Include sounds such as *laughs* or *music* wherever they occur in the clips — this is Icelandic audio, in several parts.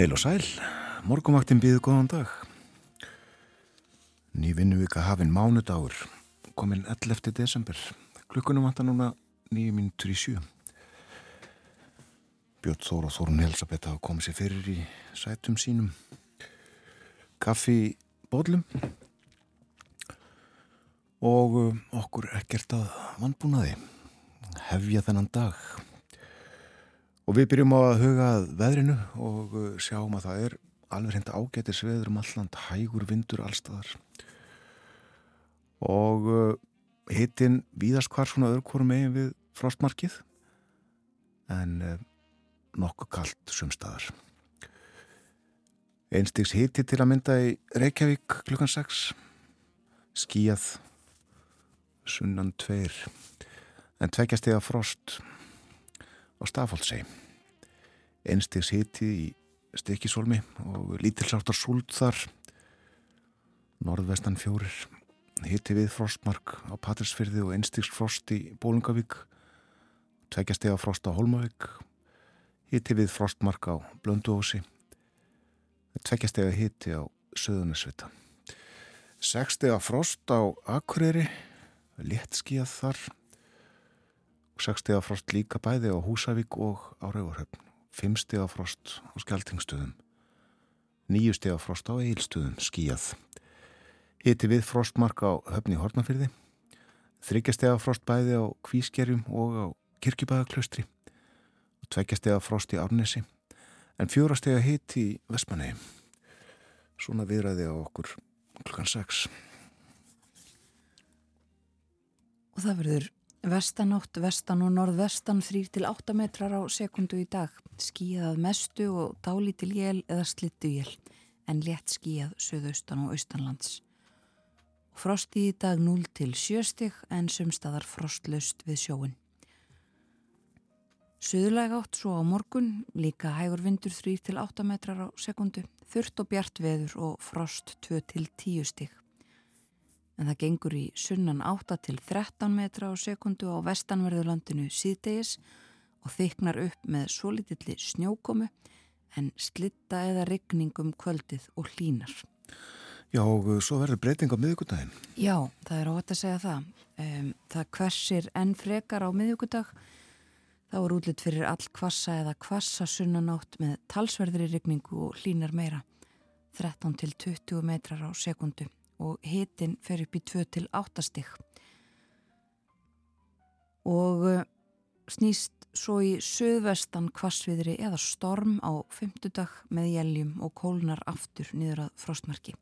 Heil og sæl, morgumvaktin býðu góðan dag. Ný vinnuvika hafinn mánudagur, kominn 11. desember. Klukkunum vantar núna 9 minútur í sjö. Björn Þór og Þórun Helsabeth hafa komið sér fyrir í sætum sínum. Kaffi bóðlum og uh, okkur ekkert að vannbúnaði. Hefja þennan dag. Og við byrjum að huga að veðrinu og uh, sjáum að það er alveg reynda ágætis veður um alland, hægur vindur allstaðar. Og uh, hittinn víðast hvar svona öðru hvorum eigin við frostmarkið en nokkuð kallt sumstaðar. Einstiks hiti til að mynda í Reykjavík klukkan 6, skíjað sunnan tveir, en tvekjast eða frost á Stafáldsei. Einstiks hiti í Stekisólmi og lítilsáttar súld þar, norðvestan fjórir, hiti við frostmark á Patrísfyrði og einstiks frost í Bólungavík, tvekjast eða frost á Holmavík, Hitti við frostmark á Blönduósi. Tveggjastega hitti á Söðunarsvita. Sekstega frost á Akureyri. Léttskíjað þar. Sekstega frost líka bæði á Húsavík og á Rauvarhöfn. Fimmstega frost á Skeltingstöðum. Nýjustega frost á Eilstöðum. Skíjað. Hitti við frostmark á Höfni Hortnafyrði. Þryggjastega frost bæði á Kvískerjum og á Kirkjubæðaklaustri tveggjastega frost í Árnesi en fjórastega hitt í Vestmanni. Svona viðræði á okkur klukkan 6. Og það verður vestanátt, vestan og norðvestan 3-8 metrar á sekundu í dag. Skíðað mestu og dálítil jél eða slittu jél en létt skíðað söðaustan og austanlands. Frosti í dag 0-7 stig en sumstaðar frostlaust við sjóin. Suðulega átt svo á morgun, líka hægur vindur 3-8 metrar á sekundu, þurft og bjart veður og frost 2-10 stík. En það gengur í sunnan 8-13 metra á sekundu á vestanverðurlandinu síðdegis og þyknar upp með svo litilli snjókomu en slitta eða regningum kvöldið og hlínar. Já og svo verður breyting á miðugudagin. Já, það er ótt að segja það. Um, það hversir enn frekar á miðugudag Þá er útlitt fyrir all kvassa eða kvassa sunnanátt með talsverðri rigningu og hlínar meira 13 til 20 metrar á sekundu og hitin fer upp í 2 til 8 stygg. Og eh, snýst svo í söðvestan kvassviðri eða storm á fymtudag með jæljum og kólnar aftur niður að frostmarki.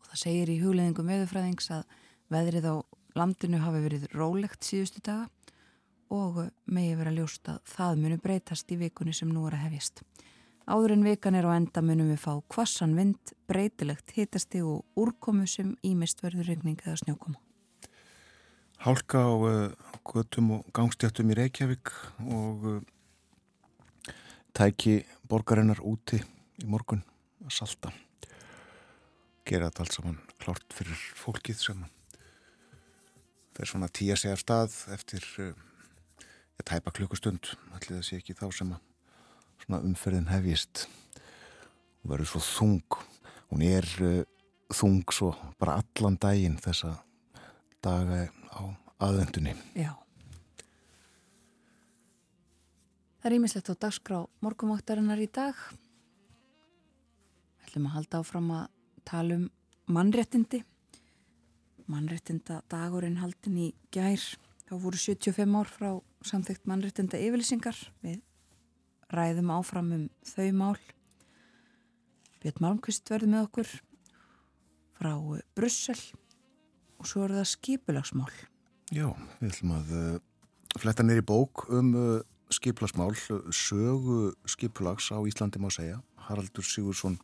Og það segir í hugleðingum veðufræðings að veðrið á landinu hafi verið rólegt síðustu daga og megi vera ljóst að það munu breytast í vikunni sem nú er að hefjast. Áður en vikan er á enda munum við fá kvassan vind, breytilegt hitasti og úrkomu sem ímist verður regning eða snjókoma. Hálka á uh, göttum og gangstjættum í Reykjavík og uh, tæki borgarinnar úti í morgun að salta. Gera þetta allt saman klart fyrir fólkið sem fer svona tíja sig af stað eftir ég tæpa klukkustund allir sé ekki þá sem að umferðin hefjist. Og verður svo þung. Hún er uh, þung svo bara allan daginn þessa daga á aðvendunni Já. Það er ímislegt á dagskrá morgumvaktarinnar í dag. Við ætlum að halda áfram að tala um mannréttindi. Mannréttinda dagurinn haldin í gær. Þá voru 75 ár frá samþygt mannréttinda yfirlýsingar við ræðum áfram um þau mál. Björn Malmqvist verði með okkur frá Brussel og svo eru það skipulagsmál. Já, við ætlum að uh, fletta neyri bók um uh, skipulagsmál sögu skipulags á Íslandi má segja. Haraldur Sigursson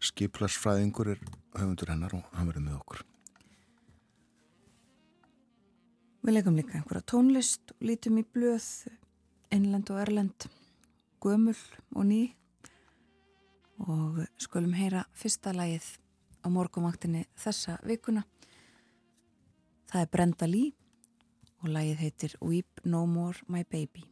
skipulagsfræðingur er höfundur hennar og hann verði með okkur. Við leikum líka einhverja tónlist og lítum í blöð, innlend og erlend, gömul og ný. Og skulum heyra fyrsta lagið á morgumvaktinni þessa vikuna. Það er Brenda Lee og lagið heitir Weep No More My Baby.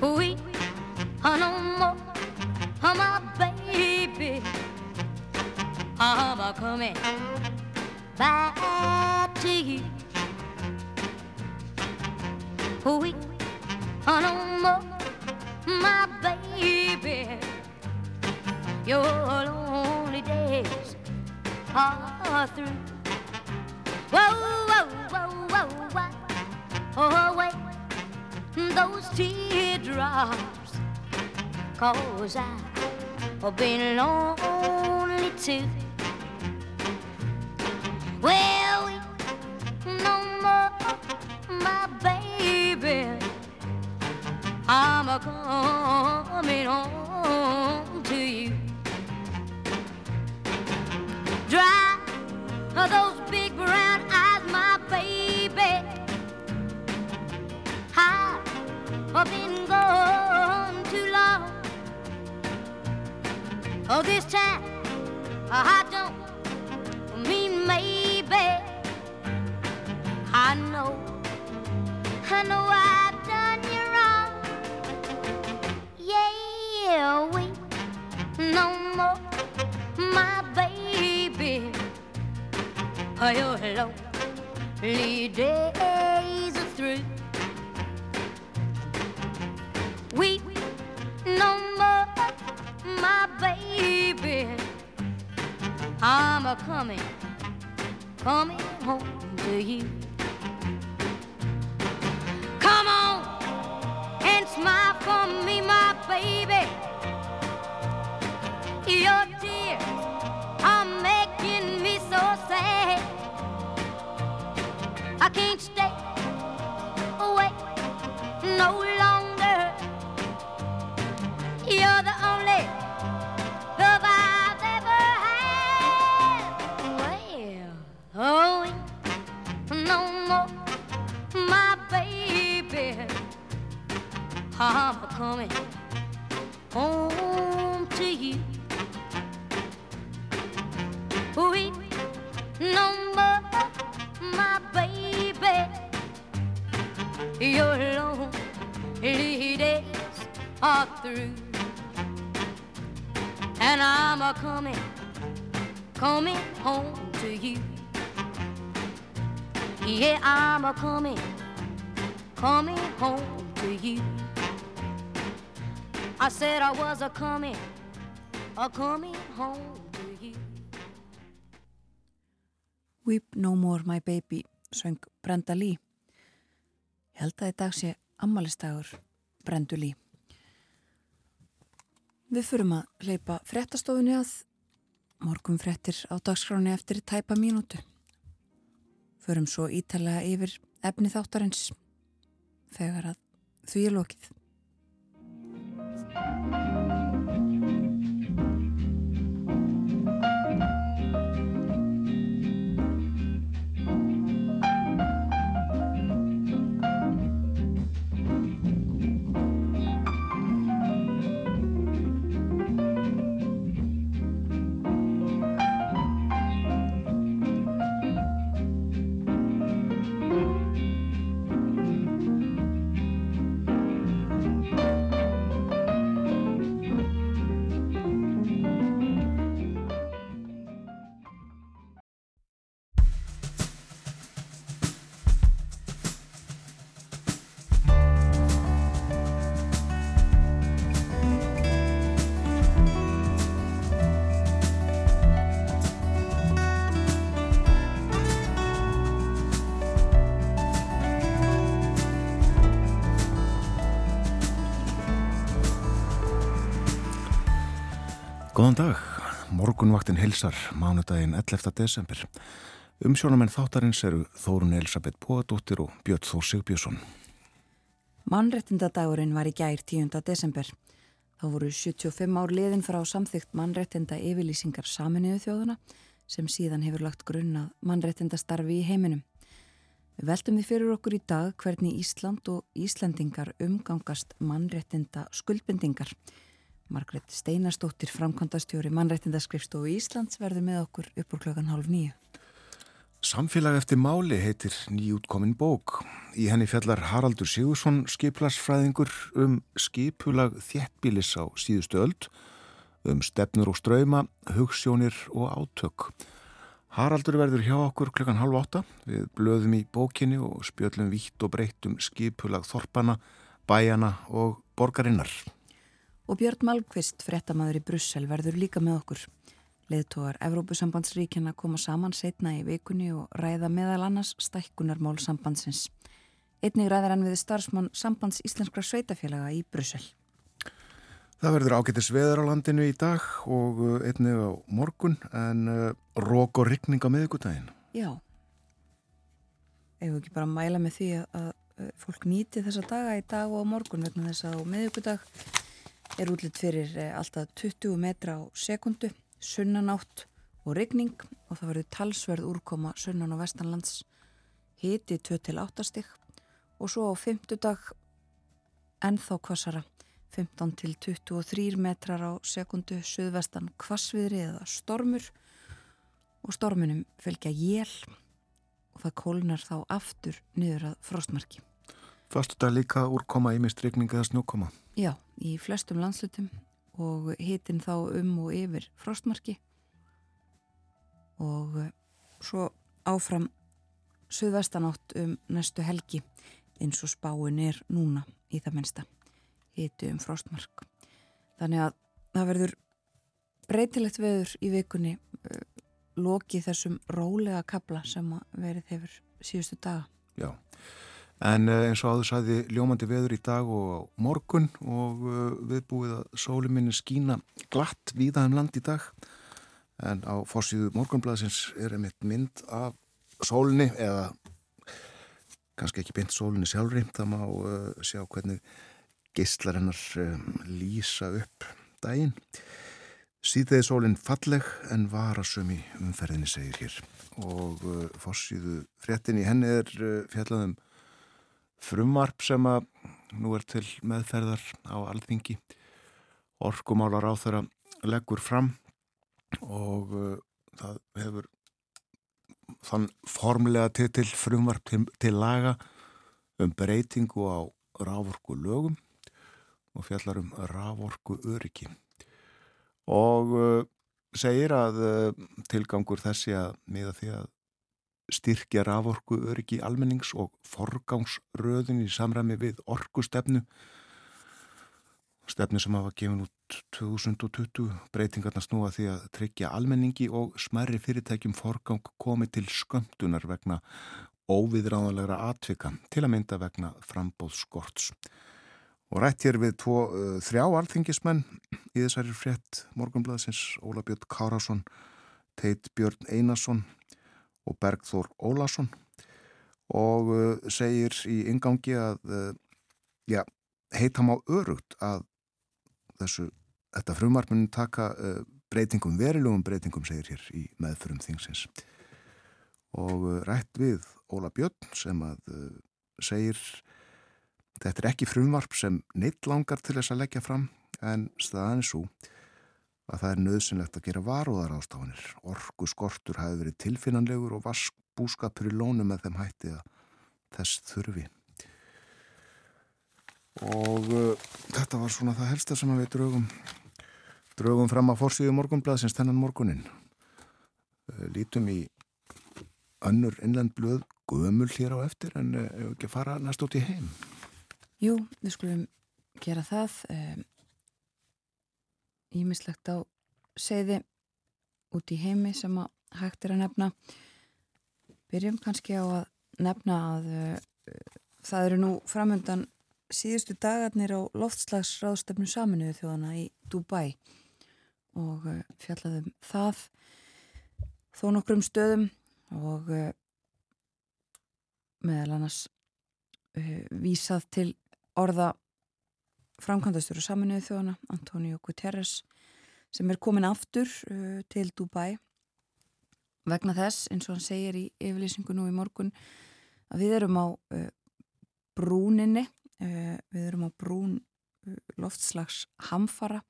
Weep oh, No More oh, My Baby. I'm a coming? Back to you. We are no more, my baby. Your lonely days are through. Whoa, whoa, whoa, whoa, whoa. Oh, wait, those teardrops. Cause I've been lonely too. Well, we no more, my baby. I'm a coming home to you. Dry those big brown eyes, my baby. I've been gone too long. Oh, this time I don't I know I've done you wrong. Yeah, no more, my baby. Lonely days are through. No more, my baby. I'm a coming, coming home to you. Come on and smile for me, my baby. Your tears are making me so sad. I can't stay coming home to you. We more, my baby. Your lonely days are through, and I'm a coming, coming home to you. Yeah, I'm a coming, coming home to you. I said I was a coming, a coming home to you. Weep No More My Baby söng Brenda Lee. Ég held að í dag sé ammalistagur Brendu Lee. Við fyrum að hleypa frettastofunni að morgum frettir á dagskráni eftir tæpa mínútu. Förum svo ítalega yfir efni þáttarins þegar að því er lokið. Thank you. Góðan dag, morgunvaktin hilsar, mánudaginn 11. desember. Umsjónamenn þáttarins eru Þórun Elisabeth Bóadóttir og Björn Þór Sigbjörnsson. Mannrettindadagurinn var í gær 10. desember. Þá voru 75 ár liðin frá samþygt mannrettinda yfirlýsingar saminuðu þjóðuna sem síðan hefur lagt grunnað mannrettindastarfi í heiminum. Við veltum því fyrir okkur í dag hvernig Ísland og Íslandingar umgangast mannrettinda skuldbendingar. Margret Steinarstóttir, framkvæmdastjóri mannrættindaskrifstofu Íslands verður með okkur upp úr klokkan hálf nýju. Samfélag eftir máli heitir nýjútkomin bók. Í henni fjallar Haraldur Sigursson skiplasfræðingur um skipulag þjettbílis á síðustu öld, um stefnur og ströyma, hugssjónir og átök. Haraldur verður hjá okkur klukkan halv átta. Við blöðum í bókinni og spjöllum vítt og breytum skipulag þorpana, bæjana og borgarinnar. Og Björn Malmqvist, frettamæður í Brussel, verður líka með okkur. Leðtógar Evrópusambandsríkjana koma saman setna í vikunni og ræða meðal annars stækkunarmál sambandsins. Einnig ræðar hann við starfsmann sambands íslenskra sveitafélaga í Brussel. Það verður ágættis veður á landinu í dag og uh, einnig á morgun en uh, rók og ryggning á miðugutægin. Já. Ef við ekki bara mæla með því að, að fólk nýti þessa daga í dag og á morgun vegna þess að á miðugudag er útlitt fyrir eh, alltaf 20 metra á sekundu sunnanátt og regning og það verður talsverð úrkoma sunnan og vestanlands hiti 2-8 stygg og svo á fymtudag ennþá kvassara 15 til 23 metrar á sekundu suðvestan kvassviðri eða stormur og stormunum fylgja jél og það kólnar þá aftur niður að frostmarki. Fastu þetta líka úrkoma í mist regning eða snjókoma? Já, í flestum landslutum og hitin þá um og yfir frostmarki. Og eh, svo áfram suðvestanátt um næstu helgi eins og spáin er núna í það minnsta hiti um frostmark. Þannig að það verður breytilegt veður í vikunni uh, loki þessum rólega kabla sem verið hefur síðustu daga. Já En eh, eins og áður sæði ljómandi veður í dag og morgun og eh, við búið að sóliminni skína glatt víða um land í dag. En á fórsíðu morgunblæðsins er einmitt mynd af sólinni eða kannski ekki beint sólinni sjálfri. Það má uh, sjá hvernig geistlar hennar lýsa upp daginn. Síðdeði sólinn falleg en varasum í umferðinni segir hér. Og fórsíðu fréttin í henni er fjallaðum frumvarp sem að nú er til meðferðar á alþingi. Orkumálar á þeirra leggur fram og uh, það hefur þann formlega titil frumvarp til, til laga um breytingu á rávorku lögum og fjallar um rávorku öryggi og uh, segir að uh, tilgangur þessi að miða því að styrkja raforku öryggi almennings og forgangsröðun í samræmi við orkustefnu. Stefnu sem hafa gefin út 2020 breytingarna snúa því að tryggja almenningi og smerri fyrirtækjum forgang komi til skömmtunar vegna óviðráðanlegra atvika til að mynda vegna frambóðskorts og rætt hér við tvo, þrjá alþingismenn í þessari frétt. Morgunblæðsins Óla Björn Kárásson Teit Björn Einarsson og Bergþór Ólason. Og uh, segir í ingangi að uh, já, heitam á örugt að þessu, þetta frumarmunum taka uh, breytingum, verilugum breytingum segir hér í meðförum þingsins. Og rætt við Óla Björn sem að segir þetta er ekki frumvarp sem neitt langar til þess að leggja fram en staðan er svo að það er nöðsynlegt að gera varúðar ástafanir. Orgu skortur hafi verið tilfinnanlegur og vaskbúskapur í lónu með þeim hætti að þess þurfi. Og uh, þetta var svona það helsta sem við draugum, draugum fram að fórsíðu morgunblæðsins þennan morgunin. Uh, lítum í önnur innland blöð gömul hér á eftir en uh, ef ekki fara næst út í heim. Jú, við skulum gera það. Um, ímislegt á segði út í heimi sem að hægt er að nefna. Byrjum kannski á að nefna að uh, það eru nú framöndan síðustu dagarnir á loftslagsráðstöfnu saminuðu þjóðana í Dubai og uh, fjallaðum það þó nokkrum stöðum og uh, meðal annars vísað til orða framkvæmdastur og saminuðu þjóðana Antonio Guterres sem er komin aftur uh, til Dubai. Vegna þess eins og hann segir í yfirlýsingu nú í morgun að við erum á uh, brúninni uh, við erum á brún uh, loftslags hamfara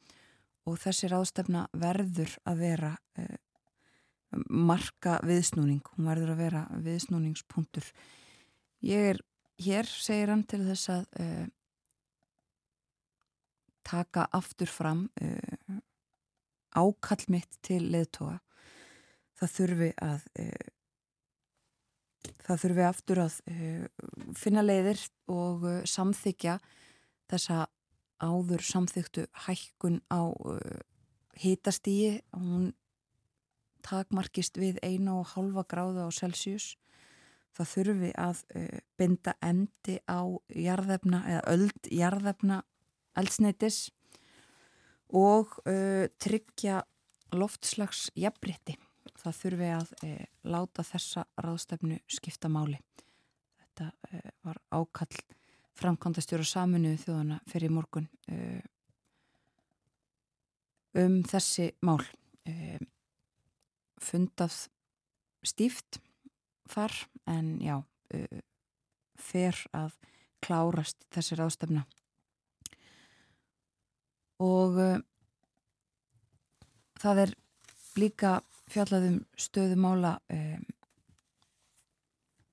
og þessi ráðstefna verður að vera uh, marka viðsnúning. Hún verður að vera viðsnúningspunktur. Ég er hér segir hann til þess að uh, taka aftur fram uh, ákall mitt til leðtoga það þurfi að uh, það þurfi aftur að uh, finna leiðir og samþykja þessa áður samþyktu hækkun á hitastíi hún takmarkist við einu og halva gráðu á Celsius. Það þurfi að binda endi á jarðefna eða öld jarðefna eldsneitis og uh, tryggja loftslags jafnbreytti. Það þurfi að uh, láta þessa ráðstefnu skipta máli. Þetta var ákall framkvæmdastjóra saminuðu þjóðana fyrir morgun um þessi mál. Fundað stíft þar en já, uh, fer að klárast þessi ráðstöfna og uh, það er líka fjallaðum stöðumála um,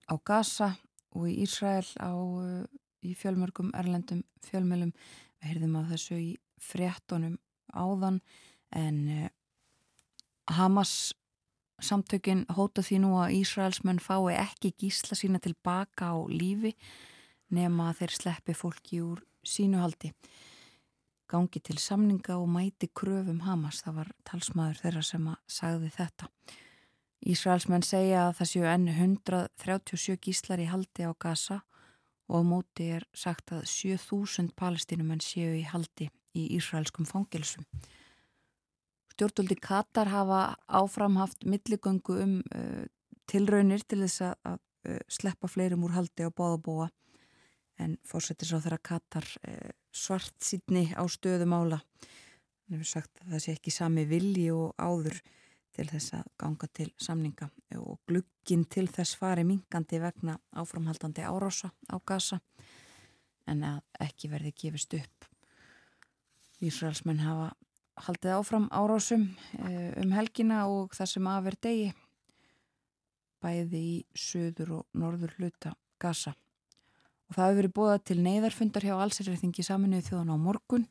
á Gaza og í Ísrael á, uh, í fjölmörgum erlendum fjölmjölum við heyrðum að þessu í fréttonum áðan en uh, Hamas Samtökin hóta því nú að Ísraelsmenn fái ekki gísla sína tilbaka á lífi nema þeir sleppi fólki úr sínuhaldi. Gangi til samninga og mæti kröfum Hamas, það var talsmaður þeirra sem sagði þetta. Ísraelsmenn segja að það séu enn 137 gíslar í haldi á Gaza og á móti er sagt að 7000 palestinumenn séu í haldi í Ísraelskum fangilsum. Stjórnvöldi Katar hafa áframhaft milligöngu um uh, tilraunir til þess að uh, sleppa fleirum úr haldi á bóðabóa en fórsetis á þeirra Katar uh, svart sídni á stöðumála. Það hefur sagt að það sé ekki sami vilji og áður til þess að ganga til samninga og glugginn til þess fari mingandi vegna áframhaldandi árása á gasa en að ekki verði gefist upp. Ísraelsmenn hafa haldið áfram árásum eh, um helgina og það sem aðver degi bæði í söður og norður hluta gasa. Og það hefur verið bóðað til neyðarfundar hjá allsirriðingi saminuði þjóðan á morgun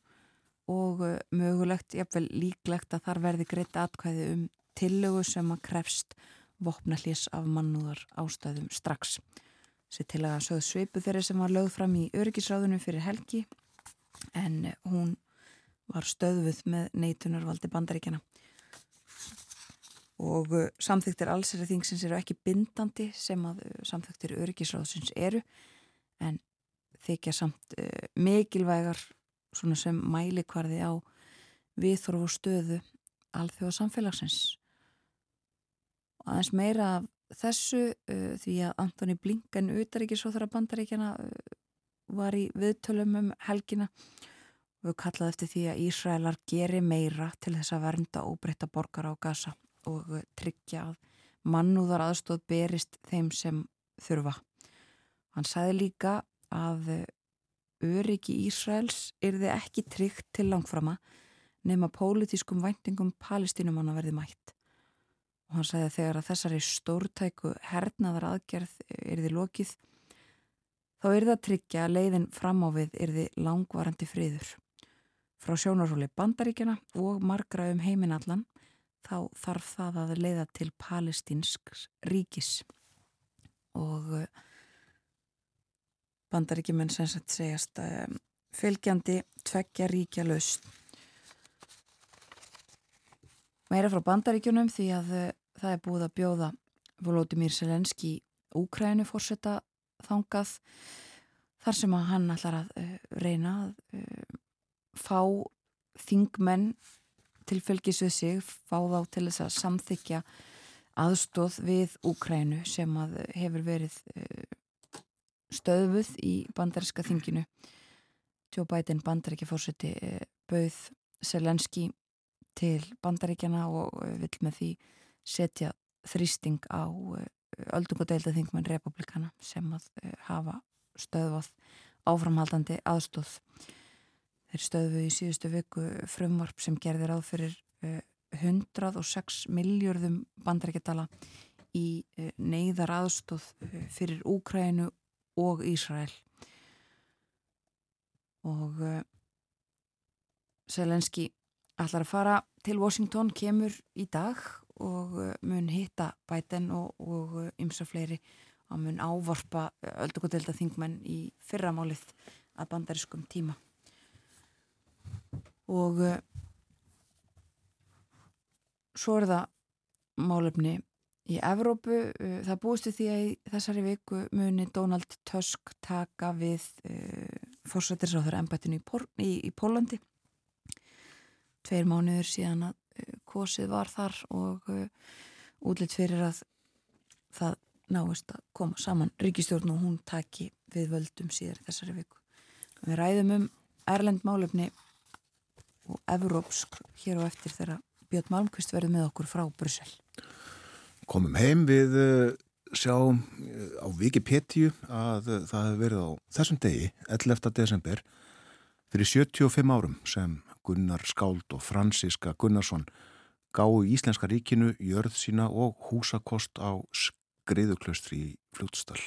og eh, mögulegt, jafnvel líklegt að þar verði greitt atkvæði um tillögu sem að krefst vopnallís af mannúðar ástæðum strax. Sér til að sögð sveipu þeirri sem var lögð fram í öryggisráðunum fyrir helgi en hún var stöðuð með neitunarvaldi bandaríkjana og uh, samþyktir allsera þingsins eru ekki bindandi sem að samþyktir öryggisráðsins eru en þykja samt uh, mikilvægar svona sem mælikvarði á viðþorf og stöðu alþjóða samfélagsins og aðeins meira af þessu uh, því að Antoni Blinken utaríkisóþara bandaríkjana uh, var í viðtölum um helgina Við kallaðum eftir því að Ísraelar geri meira til þess að vernda óbreyta borgar á gasa og tryggja að mannúðar aðstóð berist þeim sem þurfa. Hann sagði líka að öryggi Ísraels yrði ekki tryggt til langframa nema pólitískum væntingum palestinumanna verði mætt. Og hann sagði að þegar að þessari stórtæku hernaðar aðgerð yrði lokið þá yrði að tryggja að leiðin fram á við yrði langvarandi friður frá sjónarhóli bandaríkjana og margra um heiminallan þá þarf það að leiða til palestinsk ríkis og eh, bandaríkjumenn sem sagt segjast um, fylgjandi tveggja ríkja laust meira frá bandaríkjunum því að uh, það er búið að bjóða Volodymyr Selenski Úkrænu fórsetta þangað þar sem að hann ætlar að uh, reyna að uh, fá þingmenn til fylgis við sig, fá þá til þess að samþykja aðstóð við Úkrænu sem að hefur verið eh, stöðuð í bandariska þinginu. Joe Biden bandaríkja fórseti eh, bauð Selenski til bandaríkjana og eh, vill með því setja þrýsting á öldungadeilda þingmenn republikana sem að hafa stöðvað áframhaldandi aðstóð. Þeir stöðu í síðustu viku frumvarp sem gerðir áð fyrir 106 miljörðum bandarækjadala í eh, neyðar aðstóð eh, fyrir Úkrænu og Ísrael. Og Selenski ætlar að fara til Washington, kemur í dag og mun hitta bæten og ymsa fleiri að mun ávarpa öldugotelda þingmenn í fyrramálið að bandariskum tíma og svo er það málefni í Evrópu. Uh, það búistu því að í þessari viku muni Donald Tusk taka við uh, fórsættisáður ennbættinu í, í, í Pólandi. Tveir mánuður síðan að uh, kosið var þar og uh, útlitt fyrir að það náist að koma saman ríkistjórn og hún taki við völdum síðar þessari viku. Við ræðum um Erlend málefni og Evrópsk hér og eftir þegar Björn Malmqvist verður með okkur frá Brussel. Komum heim við eh, sjáum eh, á Wikipedia að eh, það hefur verið á þessum degi, 11. desember, fyrir 75 árum sem Gunnar Skáld og Franziska Gunnarsson gáðu Íslenska ríkinu jörð sína og húsakost á skriðuklaustri í Fljótsdal.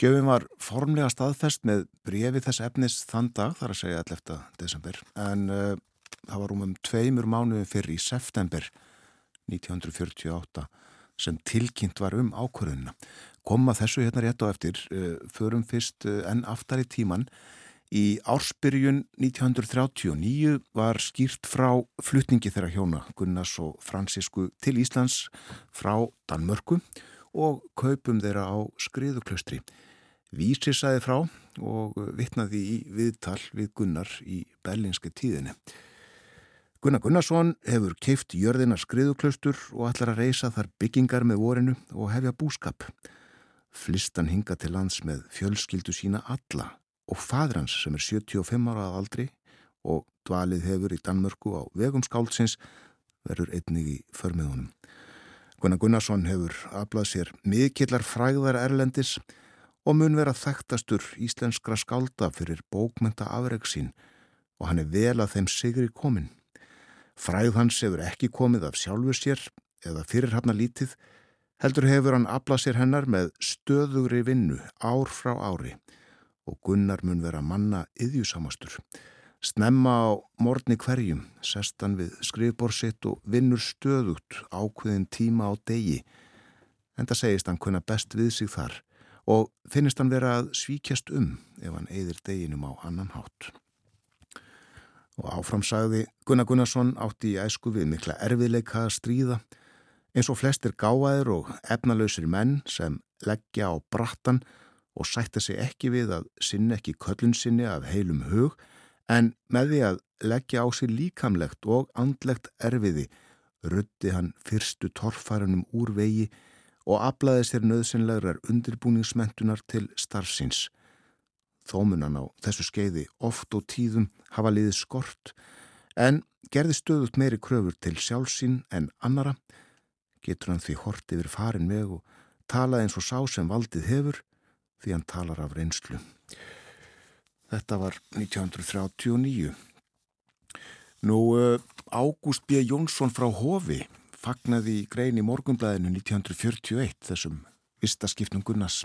Gjöfum var formlega staðfest með brefi þess efnis þann dag, þar að segja 11. desember, en uh, það var um um tveimur mánuðin fyrir í september 1948 sem tilkynnt var um ákvörðunina. Koma þessu hérna rétt á eftir, uh, förum fyrst uh, enn aftar í tíman. Í ársbyrjun 1939 var skýrt frá flutningi þeirra hjóna Gunnars og Fransisku til Íslands frá Danmörku og kaupum þeirra á skriðuklaustri. Vísi sæði frá og vittnaði í viðtal við Gunnar í berlinski tíðinni. Gunnar Gunnarsson hefur keift jörðina skriðuklaustur og ætlar að reysa þar byggingar með vorinu og hefja búskap. Flistan hinga til lands með fjölskyldu sína alla og fadrans sem er 75 ára að aldri og dvalið hefur í Danmörku á vegum skáldsins verður einnig í förmiðunum. Gunnar Gunnarsson hefur aflað sér mikillar fræðar erlendis og mun vera þekktastur íslenskra skálda fyrir bókmynda afreg sín og hann er vel að þeim sigri komin. Fræð hans hefur ekki komið af sjálfu sér eða fyrirhafna lítið, heldur hefur hann aflað sér hennar með stöðugri vinnu ár frá ári og Gunnar mun vera manna yðjúsamastur. Snemma á morgni hverjum, sestan við skrifborsitt og vinnur stöðugt ákveðin tíma á degi. En það segist hann kunna best við sig þar og finnist hann vera að svíkjast um ef hann eigðir deginum á annan hátt. Og áframsagði Gunnar Gunnarsson átti í æsku við mikla erfiðleika að stríða. Eins og flestir gáðir og efnalausir menn sem leggja á brattan og sætta sig ekki við að sinna ekki köllun sinni af heilum hug en með því að leggja á sig líkamlegt og andlegt erfiði rutti hann fyrstu torfærunum úr vegi og aflaði sér nöðsynlegar undirbúningsmentunar til starfsins Þómunan á þessu skeiði oft og tíðum hafa liðið skort en gerði stöðut meiri kröfur til sjálfsín en annara, getur hann því hort yfir farin með og tala eins og sá sem valdið hefur því hann talar af reynslu. Þetta var 1939. Nú, eh, Ágúst B. Jónsson frá Hofi fagnaði í grein í morgunblæðinu 1941 þessum vistaskipnum Gunnars.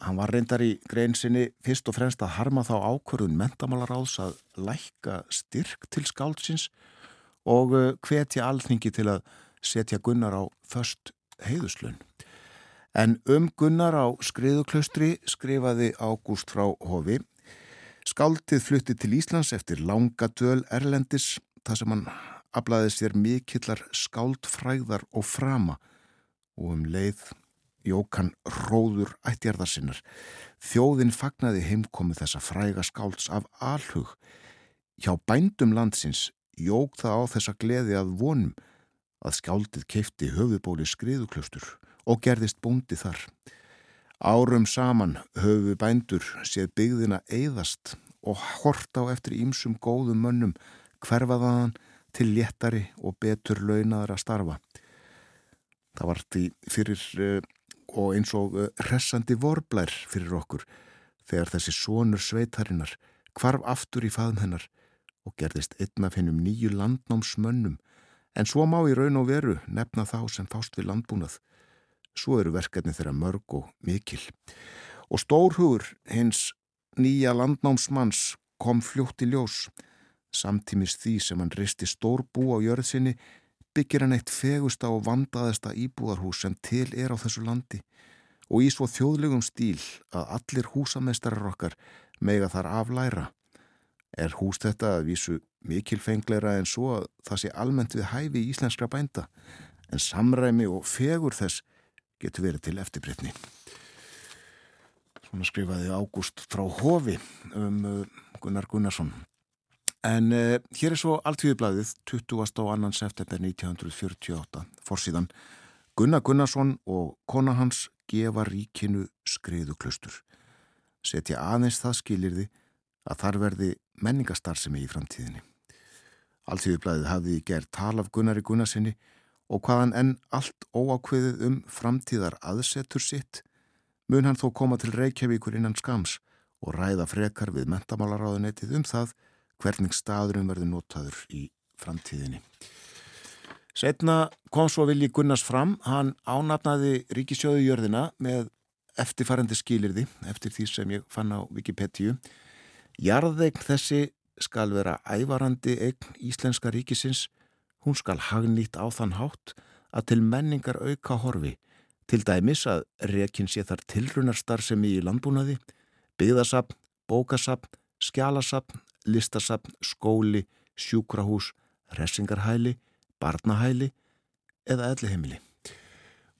Hann var reyndar í greinsinni fyrst og fremst að harma þá ákvörðun mentamálaráðs að lækka styrk til skáldsins og uh, hvetja alþingi til að setja Gunnar á först heiðuslun. En um Gunnar á skriðuklaustri skrifaði Ágúst frá Hofi. Skáldið flutti til Íslands eftir langa döl Erlendis þar sem hann aflaði sér mikillar skáldfræðar og frama og um leið Jókan Róður ættjarðarsinnar. Þjóðin fagnaði heimkomi þessa fræga skálds af alhug. Hjá bændum landsins jók það á þessa gleði að vonum að skáldið keifti höfubóli skriðuklöstur og gerðist búndi þar. Árum saman höfu bændur séð byggðina eigðast og hort á eftir ímsum góðum mönnum hverfaðaðan til léttari og betur launaðar að starfa. Það var því fyrir uh, og eins og eh, hressandi vorblær fyrir okkur þegar þessi sonur sveitarinnar kvarf aftur í faðum hennar og gerðist einn af hennum nýju landnámsmönnum en svo má í raun og veru nefna þá sem fást við landbúnað. Svo eru verkefni þeirra mörg og mikil. Og stórhugur hins nýja landnámsmanns kom fljótt í ljós. Samtímis því sem hann risti stór bú á jörðsinni byggir hann eitt fegusta og vandaðista íbúðarhús sem til er á þessu landi og í svo þjóðlegum stíl að allir húsameistarar okkar mega þar aflæra. Er hús þetta að vísu mikilfengleira en svo að það sé almennt við hæfi í íslenskra bænda en samræmi og fegur þess getur verið til eftirbreytni. Svona skrifaði Ágúst frá Hofi um uh, Gunnar Gunnarsson. En uh, hér er svo alltíðublaðið 20. og annan september 1948 fórsíðan Gunnar Gunnarsson og kona hans gefa ríkinu skriðu klustur. Setja aðeins það skilirði að þar verði menningarstarfsemi í framtíðinni. Alltíðublaðið hafði gert tal af Gunnari Gunnarsinni og hvaðan enn allt óákveðið um framtíðar aðsetur sitt mun hann þó koma til Reykjavíkur innan skams og ræða frekar við mentamálaráðunetið um það hvernig staðurum verður notaður í framtíðinni. Setna kom svo Vilji Gunnars fram, hann ánafnaði ríkisjóðu jörðina með eftirfærandi skilirði eftir því sem ég fann á Wikipedia. Jarðegn þessi skal vera ævarandi eign Íslenska ríkisins, hún skal hagnýtt á þann hátt að til menningar auka horfi Til dæmis að rekin sé þar tilrunarstarfsemi í landbúnaði, byggðasapn, bókasapn, skjálasapn, listasapn, skóli, sjúkrahús, ressingarhæli, barnahæli eða ellihemili.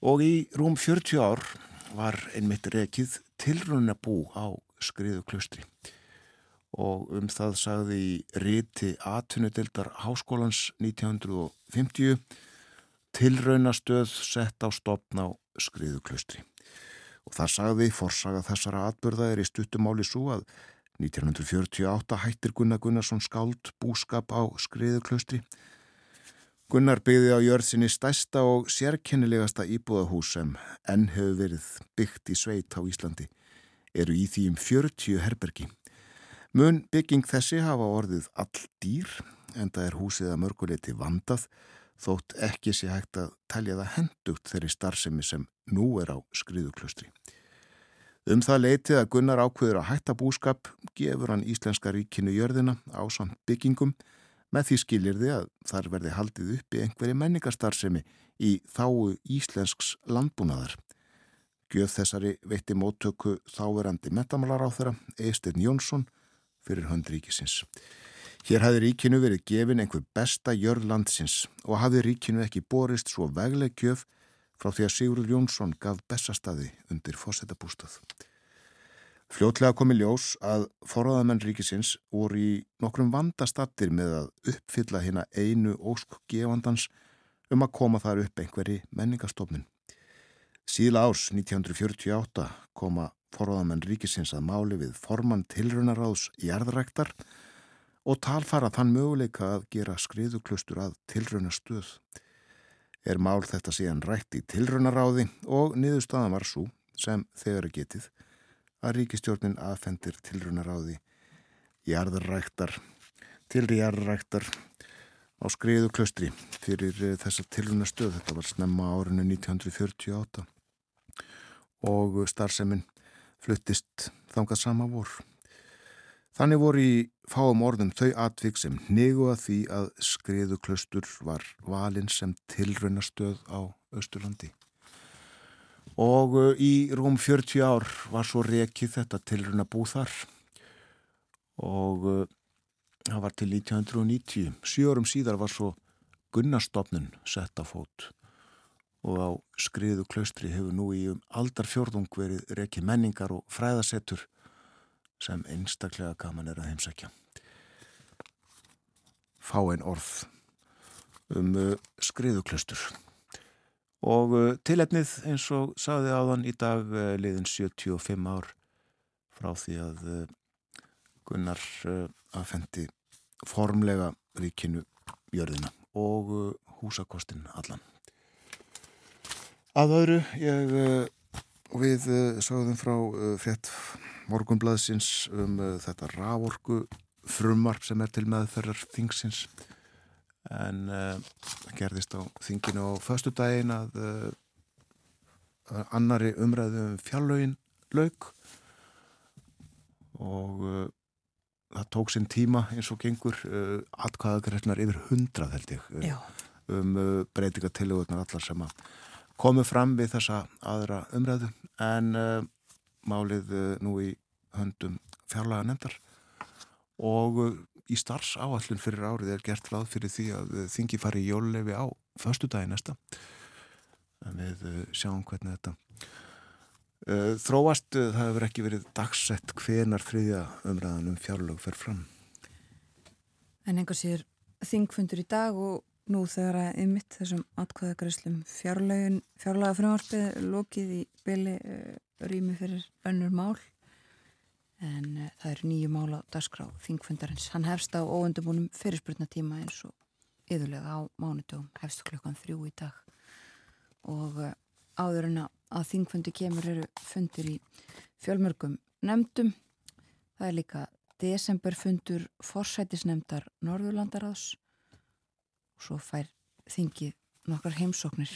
Og í rúm 40 ár var einmitt rekið tilrunabú á skriðu klustri og um það sagði í riti Atunudildar Háskólans 1950 tilraunastöð sett á stopn á skriðuklustri. Og það sagði forsaga þessara atbyrða er í stuttumáli svo að 1948 hættir Gunnar Gunnarsson skáld búskap á skriðuklustri. Gunnar byggði á jörðsinni stæsta og sérkennilegasta íbúðahús sem enn hefur verið byggt í sveit á Íslandi eru í því um 40 herbergi. Mun bygging þessi hafa orðið all dýr en það er húsið að mörguleiti vandað þótt ekki sé hægt að talja það hendugt þeirri starfsemi sem nú er á skriðuklustri. Um það leitið að Gunnar ákveður að hætta búskap gefur hann Íslenska ríkinu jörðina á samt byggingum með því skiljirði að þar verði haldið upp í einhverju menningarstarfsemi í þáu Íslensks landbúnaðar. Gjöf þessari veitti móttöku þáverandi metamálar á þeirra Eistinn Jónsson fyrir höndríkisins. Hér hafði ríkinu verið gefin einhver besta jörð landsins og hafði ríkinu ekki borist svo vegleg gjöf frá því að Sigurður Jónsson gaf bestastadi undir fósettabústað. Fljótlega komi ljós að forraðamenn ríkisins voru í nokkrum vandastattir með að uppfylla hérna einu óskgefandans um að koma þar upp einhverji menningastofnun. Síðla árs 1948 koma forraðamenn ríkisins að máli við formann tilrunaráðs jarðræktar og og talfara þann möguleika að gera skriðuklustur að tilraunastöð. Er mál þetta síðan rætt í tilraunaráði og niðurstaðan var svo sem þegar er getið að ríkistjórnin aðfendir tilraunaráði jarðarræktar, tilrijarðarræktar á skriðuklustri fyrir eh, þessa tilraunastöð. Þetta var snemma árinu 1948 og starfseminn fluttist þangað sama vor. Þannig voru í fáum orðum þau atvik sem negu að því að skriðuklaustur var valinn sem tilraunastöð á Östurlandi. Og uh, í rúm 40 ár var svo rekið þetta tilrauna búð þar og uh, það var til 1990. Sjú árum síðar var svo Gunnarstofnun sett á fót og á skriðuklaustri hefur nú í um aldarfjörðung verið rekið menningar og fræðasettur sem einstaklega gaman er að heimsækja. Fá einn orð um uh, skriðuklustur og uh, tilefnið eins og saði áðan í dag uh, liðin 75 ár frá því að Gunnar aðfendi formlega ríkinu jörðina og húsakostin allan. Að öðru ég við sagðum frá frétt morgunblaðsins um þetta rávorku frumvarp sem er til meðferðar þingsins. En uh, gerðist á þinginu á förstu daginn að annari umræðu um fjallögin lauk. Og það tók sinn tíma eins og gengur atkvæðagreifnar yfir hundrað held ég um uh, breytingatillögurnar allar sem að komu fram við þessa aðra umræðu en uh, málið uh, nú í höndum fjárlega nefndar og uh, í starfs áallun fyrir árið er gert ráð fyrir því að þingi fari í jólulefi á förstu dagi næsta. En við sjáum hvernig þetta þróast, það hefur ekki verið dagsett hvenar þriðja umræðan um fjárlög fer fram. En einhver sér þingfundur í dag og nú þegar að ymitt þessum atkvæðagreislum fjárlaga frumvarpið lokið í byli uh, rými fyrir önnur mál en uh, það eru nýju mál á dagskrá þingfundarins. Hann hefst á óundabúnum fyrirspurnatíma eins og yðurlega á mánudögum, hefst klukkan þrjú í dag og uh, áður en að þingfundi kemur eru fundir í fjölmörgum nefndum. Það er líka desemberfundur forsætisnefndar Norðurlandaráðs og svo fær þingið nokkar heimsóknir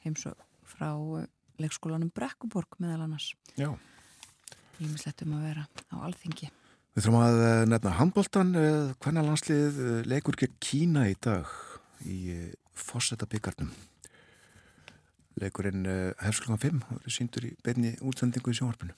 heimsók frá uh, leikskólanum Brekkuborg meðal annars. Já. Ímislegt um að vera á alþingi. Við þurfum að eh, nefna handbóltan hvernig landslið eh, leikur gegn Kína í dag í Fossetta byggarnum leikurinn hefsklunga 5 og er síndur í beinni útsendingu í sjónvarpinu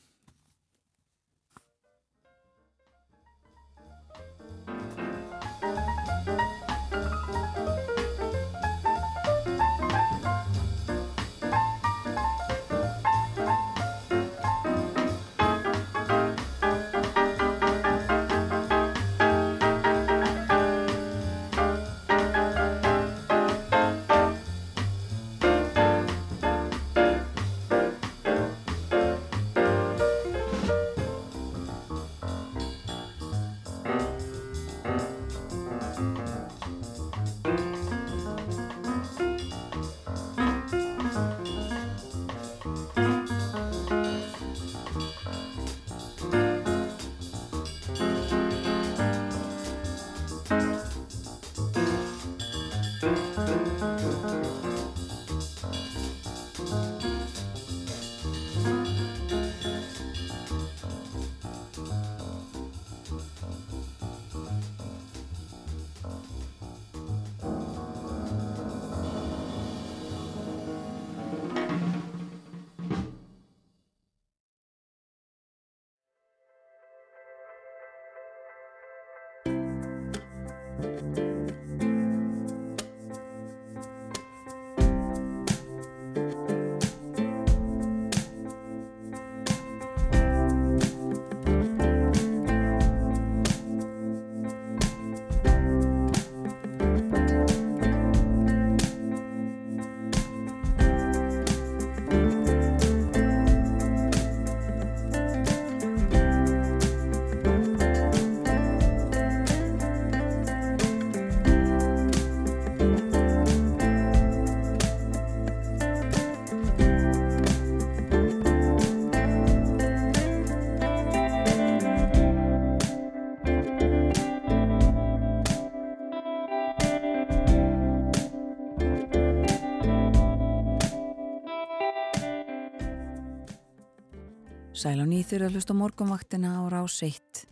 Sæl á nýþur að hlusta morgunvaktina á rás 1.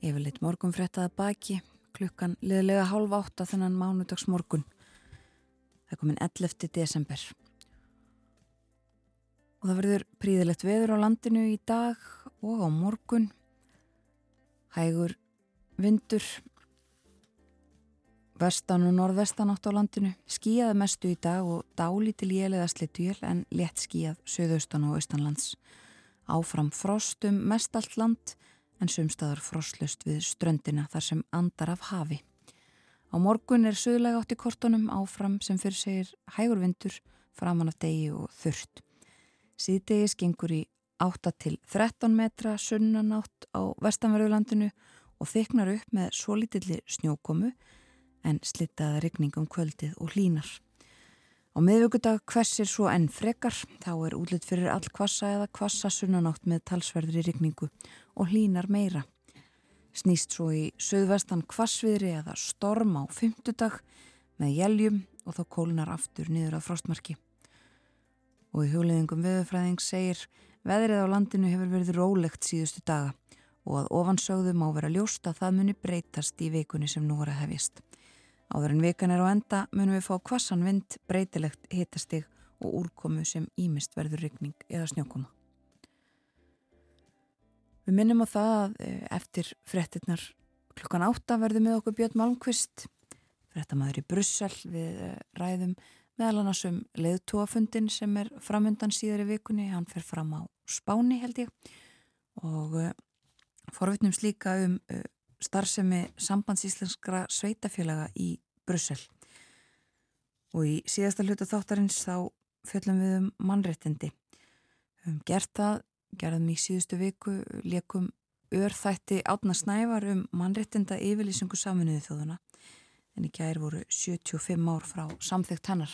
Yfirleitt morgunfréttaða baki, klukkan liðlega hálf átta þennan mánudags morgun. Það er komin 11. desember. Og það verður príðilegt veður á landinu í dag og á morgun. Hægur vindur, vestan og norðvestan átt á landinu. Skíjaði mestu í dag og dálítil jéliða slittujöl en létt skíjað söðaustan og austanlands. Áfram frostum mest allt land en sumstaðar frostlust við ströndina þar sem andar af hafi. Á morgun er söðlega átt í kortunum áfram sem fyrir segir hægurvindur framan af degi og þurft. Síðdegis gengur í 8 til 13 metra sunnanátt á vestanverðulandinu og þyknar upp með svo lítilli snjókomu en slittaða regning um kvöldið og hlínar. Á miðvöggudag hversir svo enn frekar, þá er útlitt fyrir all kvassa eða kvassa sunnanátt með talsverðri rigningu og hlínar meira. Snýst svo í söðvestan kvassviðri eða storm á fymtudag með jæljum og þá kólunar aftur niður að frostmarki. Og í hugleðingum veðufræðing segir veðrið á landinu hefur verið rólegt síðustu daga og að ofansögðu má vera ljóst að það muni breytast í vikunni sem nú er að hefjast. Áður en vikan er á enda munum við fá kvassan vind, breytilegt hitastig og úrkomu sem ímist verður ryggning eða snjókoma. Við minnum á það að eh, eftir frettinnar klukkan átta verður með okkur Björn Malmqvist, frettamæður í Brussel. Við eh, ræðum meðal annars um leðtóafundin sem er framöndan síðar í vikunni, hann fer fram á Spáni held ég. Og uh, forvittnum slíka um starfsemi sambandsíslenskra sveitafélaga í Brussel. Og í síðasta hluta þáttarins þá fjöllum við um mannréttindi. Um gert það, gerðum í síðustu viku leikum örþætti átna snævar um mannréttinda yfirlýsingu saminuðu þjóðuna en í gær voru 75 ár frá samþygt hennar.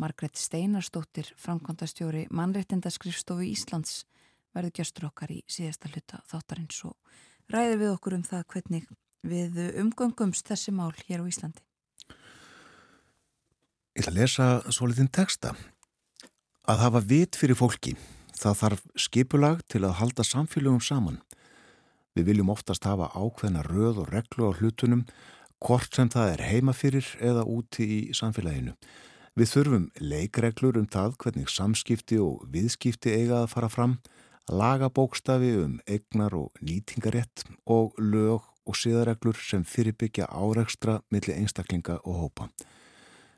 Margret Steinarstóttir, framkvæmdastjóri mannréttindaskrifstofu Íslands verður gestur okkar í síðasta hluta þáttarins og ræðir við okkur um það hvernig við umgöngumst þessi mál hér á Íslandi. Ég ætla að lesa svo litinn texta. Að hafa vit fyrir fólki, það þarf skipulag til að halda samfélögum saman. Við viljum oftast hafa ákveðna röð og reglu á hlutunum, hvort sem það er heima fyrir eða úti í samfélaginu. Við þurfum leikreglur um það hvernig samskipti og viðskipti eiga að fara fram, lagabókstafi um egnar og nýtingarétt og lög og siðareglur sem fyrirbyggja áreikstra millir einstaklinga og hópa.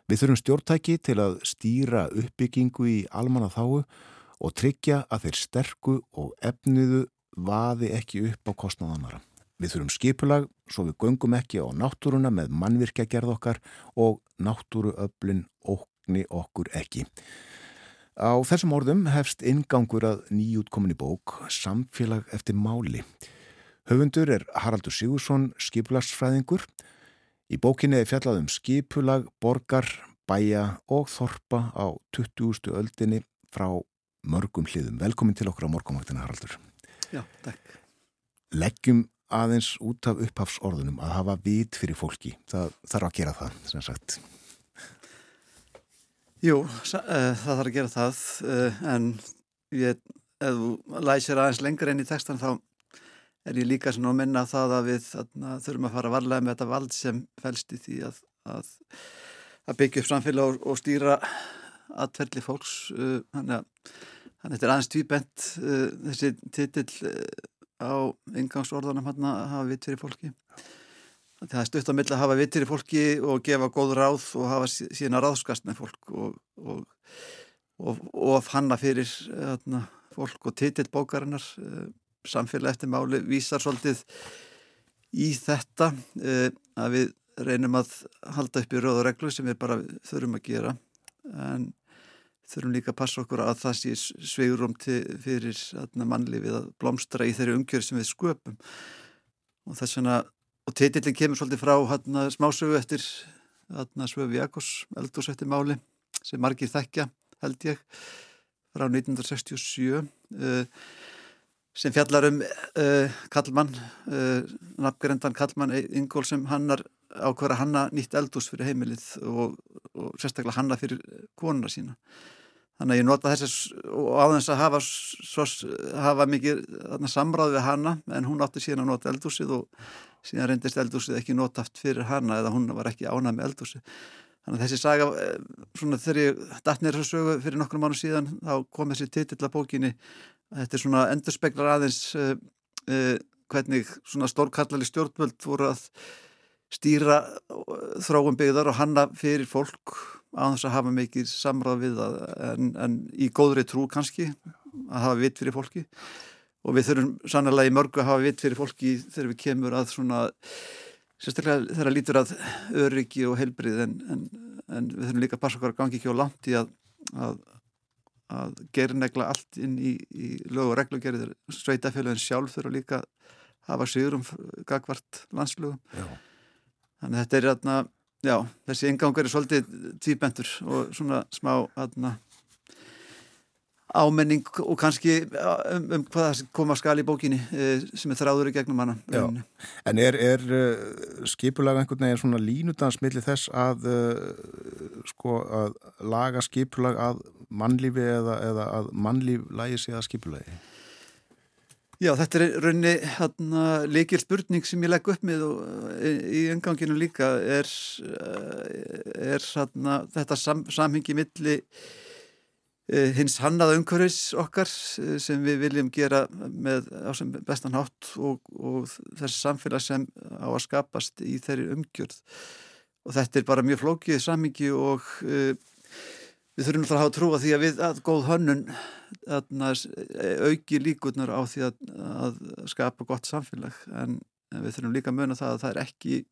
Við þurfum stjórntæki til að stýra uppbyggingu í almanna þáu og tryggja að þeir sterku og efniðu vaði ekki upp á kostnaðanara. Við þurfum skipulag svo við göngum ekki á náttúruna með mannvirkja gerð okkar og náttúruöflin ókni okkur ekki. Á þessum orðum hefst ingangur að nýjútkominni bók Samfélag eftir máli. Höfundur er Haraldur Sigursson, skipulagsfræðingur. Í bókinni er fjallað um skipulag, borgar, bæja og þorpa á 20. öldinni frá mörgum hliðum. Velkomin til okkur á morgumvaktina Haraldur. Já, takk. Leggjum aðeins út af upphafsorðunum að hafa vit fyrir fólki. Það þarf að gera það, sem sagt. Jú, uh, það þarf að gera það uh, en ég, ef þú læsir aðeins lengur enn í textan þá er ég líka svona að minna það að við þarna, þurfum að fara varlega með þetta vald sem fælst í því að, að, að byggja upp samfélag og, stýra atverðli fólks uh, þannig að þetta er aðeins tvíbent þessi titill á yngangsorðanum hann að hafa vitt fyrir fólki það er stutt á milli að hafa vittir í fólki og gefa góð ráð og hafa sína ráðskast með fólk og, og, og, og hanna fyrir þarna, fólk og titill bókarinnar. Uh, samfélag eftir máli vísar svolítið í þetta uh, að við reynum að halda upp í röð og reglu sem við bara þurfum að gera. En þurfum líka að passa okkur að það sé sveigurum fyrir þarna, mannlífið að blómstra í þeirri umgjör sem við sköpum. Og þess vegna og titillin kemur svolítið frá hérna, smásögu eftir Svöfi Jakobs eldurs eftir máli sem margir þekkja held ég frá 1967 uh, sem fjallar um uh, Kallmann uh, nafngrendan Kallmann Ingól sem hannar ákveður að hanna nýtt eldús fyrir heimilið og, og sérstaklega hanna fyrir konuna sína. Þannig að ég nota þess og þess að hafa, svo, hafa mikið samráð við hanna en hún átti síðan að nota eldúsið og síðan reyndist eldúsið ekki notaft fyrir hana eða hún var ekki ánað með eldúsið þannig að þessi saga, eh, svona þegar ég datt neyra svo sögu fyrir nokkrum mánu síðan þá kom þessi titill að bókinni. Þetta er svona endurspeglar aðeins uh, uh, hvernig svona stórkallali stjórnvöld voru að stýra þróum byggðar og hanna fyrir fólk á þess að hafa mikið samráð við það en, en í góðri trú kannski að hafa vitt fyrir fólki og við þurfum sannlega í mörgu að hafa vitt fyrir fólki þegar við kemur að svona sérstaklega þegar það lítur að öryggi og heilbrið en, en, en við þurfum líka að passa okkar að gangi ekki á langt í að, að, að gera negla allt inn í, í lög og reglugerðir. Sveitafélagin sjálf þurfa líka að hafa sigur um gagvart landslugum þannig að þetta er aðna já, þessi engangur er svolítið tvíbentur og svona smá aðna ámenning og kannski um, um hvað koma skal í bókinni eh, sem er þráður í gegnum hana En er, er uh, skipulag einhvern veginn svona línudans millir þess að sko að laga skipulag að mannlífi eða, eða að mannlíf lægi sig að skipulagi? Já, þetta er raunni leikir spurning sem ég legg upp með og í, enganginu líka er, er hérna, þetta sam, samhengi milli Eh, hins hannaða umhverfis okkar eh, sem við viljum gera með bestan hátt og, og þess samfélag sem á að skapast í þeirri umgjörð. Og þetta er bara mjög flókið samingi og uh, við þurfum að hafa trú að því að við að góð hönnun auki líkurnar á því að, að skapa gott samfélag. En, en við þurfum líka að möna það að það er ekki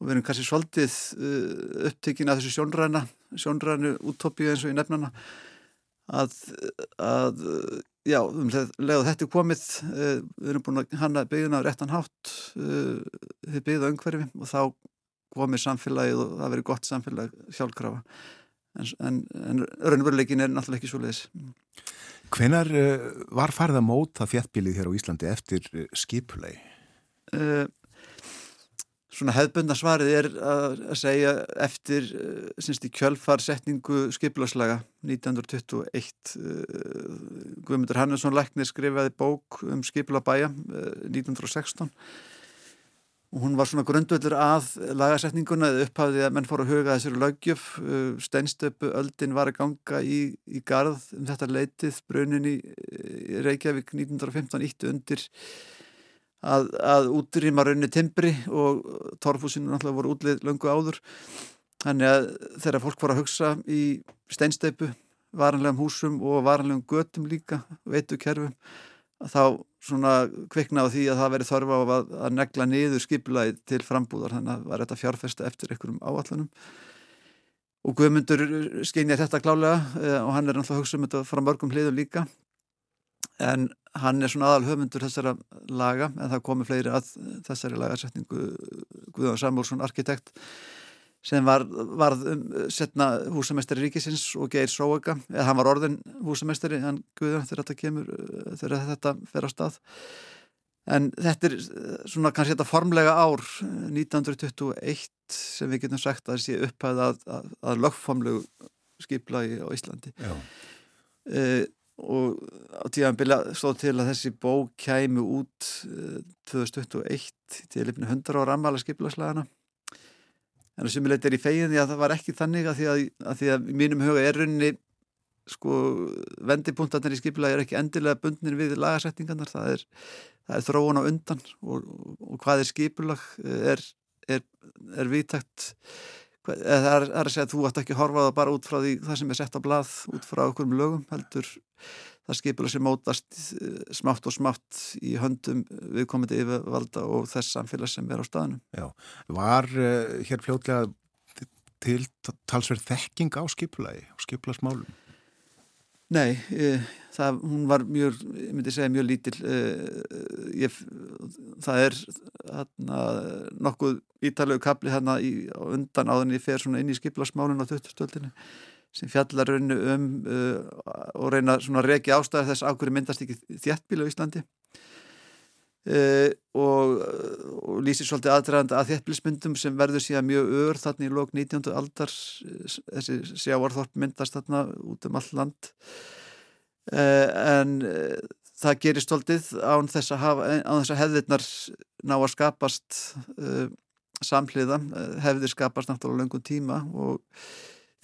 og við erum kannski svolítið uh, upptekinn að þessu sjónræna sjónrænu úttópíu eins og í nefnana að, að já, um leið þetta er komið uh, við erum búin að hanna bygguna á réttan hátt uh, þið byggða umhverfi og þá komið samfélagið og það verið gott samfélag sjálfkrafa. En, en, en raunveruleikin er náttúrulega ekki svo leiðis Hvenar uh, var farið að móta þjættbílið hér á Íslandi eftir skipulegi? Uh, Svona hefðbundna svarið er að segja eftir semst í kjölfarsetningu skipilaslaga 1921 Guðmundur Hannesson Læknir skrifaði bók um skipilabæja 1916 og hún var svona grundvöldur að lagasetninguna eða upphafði að menn fór að huga þessari lögjöf steinstöpu öldin var að ganga í, í garð um þetta leitið brunin í Reykjavík 1915 ítti undir að, að útrýma raunni timbri og torfúsinu náttúrulega voru útlið löngu áður. Þannig að þegar fólk voru að hugsa í steinsteipu varanlegum húsum og varanlegum götum líka veitu kerfum þá svona kvikna á því að það veri þörfa á að, að negla niður skiplaði til frambúðar. Þannig að var þetta fjárfesta eftir einhverjum áallanum og Guðmundur skeinir þetta klálega eh, og hann er náttúrulega að hugsa um þetta frá mörgum hliðum líka en hann er svona aðal höfundur þessara laga en það komi fleiri að þessari lagarsetningu Guðjón Samúlsson arkitekt sem var, var um, setna húsamestari ríkisins og geir Sóega, eða hann var orðin húsamestari, hann Guðjón þegar þetta kemur þegar þetta fer á stað. En þetta er svona kannski þetta formlega ár 1921 sem við getum sagt að sé upphæð að, að, að lögformlegu skiplagi á Íslandi. Uh, og á tíðan bila stóð til að þessi bók kæmu út 2021 eh, til lifni 100 ára ammala skiplaslagana en þessum leit er í fegin því að það var ekki þannig að því að, að, því að mínum huga er runni sko vendipunktarnir í skiplagi er ekki endilega bundnir við lagasettingarnar það er, það er þróun á undan og, og, hvað er skipulag er, er, er viðtækt það er, er að segja að þú ætti ekki að horfa það bara út frá því það sem er sett á blað út frá okkur um lögum heldur það skipula sem mótast eh, smátt og smátt í höndum viðkomandi yfirvalda og þess samfélag sem er á staðnum. Já, var uh, hér fljótlega til talsverð þekking á skipulagi og skipulasmálum? Nei, ég, það, hún var mjög, ég myndi segja mjög lítil ég, það er hana, nokkuð ítalegu kapli hérna í, undan áðan ég fer svona inn í skiplasmálun á 2000-stöldinu sem fjallar rauninu um uh, og reyna svona að reki ástæðar þess að hverju myndast ekki þjættbílu á Íslandi Uh, og, og lýsir svolítið aðdraðandi að þéttbílismyndum sem verður síðan mjög ör þarna í lók 19. aldar. Þessi sjáarþorp myndast þarna út um all land. Uh, en uh, það gerir svolítið án þess að, að hefðirnar ná að skapast samhliða. Hefðir skapast náttúrulega lengum tíma og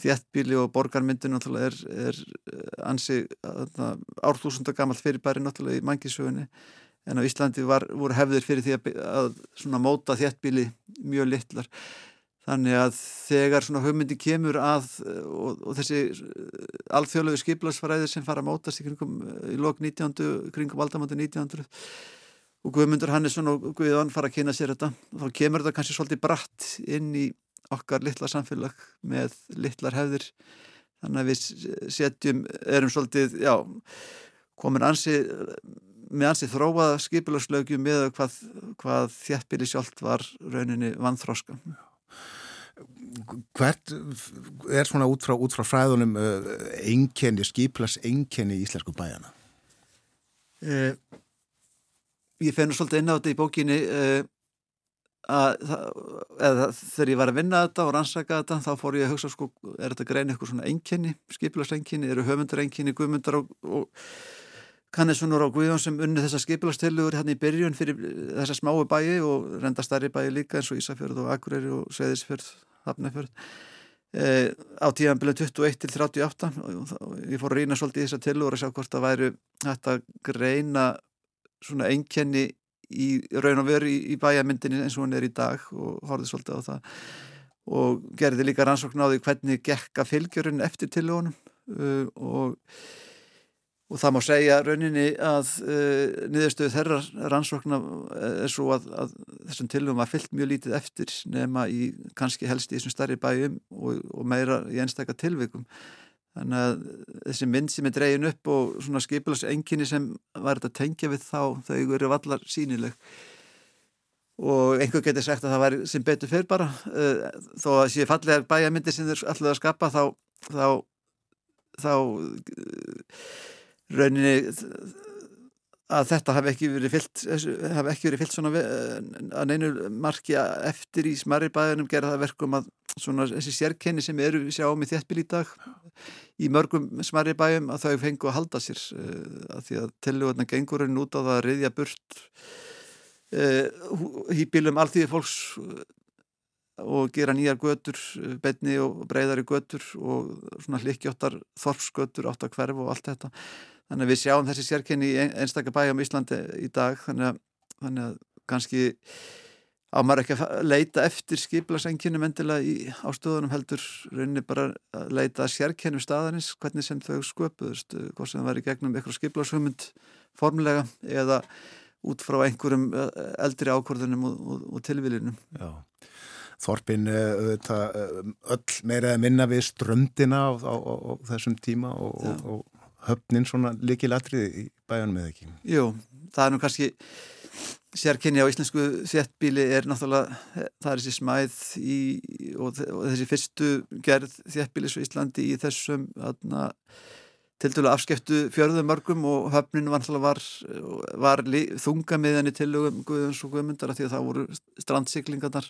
þéttbíli og borgarmyndin náttúrulega er, er ansi árþúsunda gammal fyrirbæri náttúrulega í mangisögunni en á Íslandi var, voru hefðir fyrir því að, að móta þéttbíli mjög litlar þannig að þegar svona hugmyndi kemur að og, og þessi alþjóðlegu skiplarsfæræðir sem fara að mótast í kringum í lok 19. kringum aldamöndu 1900 og Guðmundur Hannesson og Guðan fara að kynna sér þetta og þá kemur þetta kannski svolítið bratt inn í okkar litla samfélag með litlar hefðir þannig að við setjum, erum svolítið já, komin ansi með hansi þróaða skipilagslögjum með hvað, hvað þjættbili sjálft var rauninni vannþróska. Hvert er svona út frá, út frá fræðunum einkenni, skipilags einkenni í íslensku bæjana? Eh, ég fennur svolítið inn á þetta í bókinni eh, að eða, þegar ég var að vinna þetta og rannsaka þetta þá fór ég að hugsa sko, er þetta grein eitthvað svona einkenni, skipilags einkenni, eru höfundar einkenni, guðmundar og, og Kannesunur og Guðjón sem unni þessa skipilagstillugur hérna í byrjun fyrir þessa smáu bæi og reynda starri bæi líka eins og Ísafjörð og Akureyri og Sveðisfjörð, Hafnefjörð e, á tíðanbylun 21 til 38 og, og ég fór að rýna svolítið í þessa tillugur að sjá hvort það væru þetta greina svona einkenni í raun og veru í, í bæjamyndinni eins og hún er í dag og horfið svolítið á það. Og gerði líka rannsókn á því hvernig gekka fylgjörun eftir tillugunum uh, og og það má segja rauninni að uh, niðurstöðu þeirra rannsókna er svo að, að þessum tilum var fyllt mjög lítið eftir nema í kannski helst í þessum starri bæjum og, og meira í einstakka tilvikum. Þannig að þessi mynd sem er dregin upp og svona skipilars enginni sem var þetta tengja við þá þau eru vallar sínileg og einhver getur sagt að það var sem betur fyrr bara uh, þó að sé fallega bæjamyndir sem þeir alltaf að skapa þá þá, þá uh, rauninni að þetta hafi ekki verið fyllt hafi ekki verið fyllt svona að neinu marki eftir í smarri bæðunum gera það verkum að svona þessi sérkenni sem eru við sjáum í þéttbíl í dag í mörgum smarri bæjum að þau fengu að halda sér að því að tilugurna gengurinn út á það að riðja burt hýpilum allþýði fólks og gera nýjar götur, betni og breyðari götur og svona hlikkjóttar þorpsgötur átt að hverf og allt þetta þannig að við sjáum þessi sérkenni í einstakar bæjum Íslandi í dag þannig að, þannig að kannski á maður ekki að leita eftir skiplasengjunum endilega í ástöðunum heldur rauninni bara að leita sérkennum staðanins hvernig sem þau sköpuðust hvort sem það væri gegnum eitthvað skiplashumund formlega eða út frá einhverjum eldri ákvörðunum og, og, og tilvilinum Já. Þorpin öll meira að minna við ströndina á, á, á, á þessum tíma og, og höfnin svona likilatriði í bæjanum eða ekki? Jú, það er nú kannski sérkynni á íslensku þéttbíli er náttúrulega, það er þessi smæð í, og, þessi fyrstu gerð þéttbílis í Íslandi í þessum til dælu afskeftu fjörðum mörgum og höfnin var, var, var þunga með henni tilugum Guðjóns og Guðmundar því að það voru strandsiklingarnar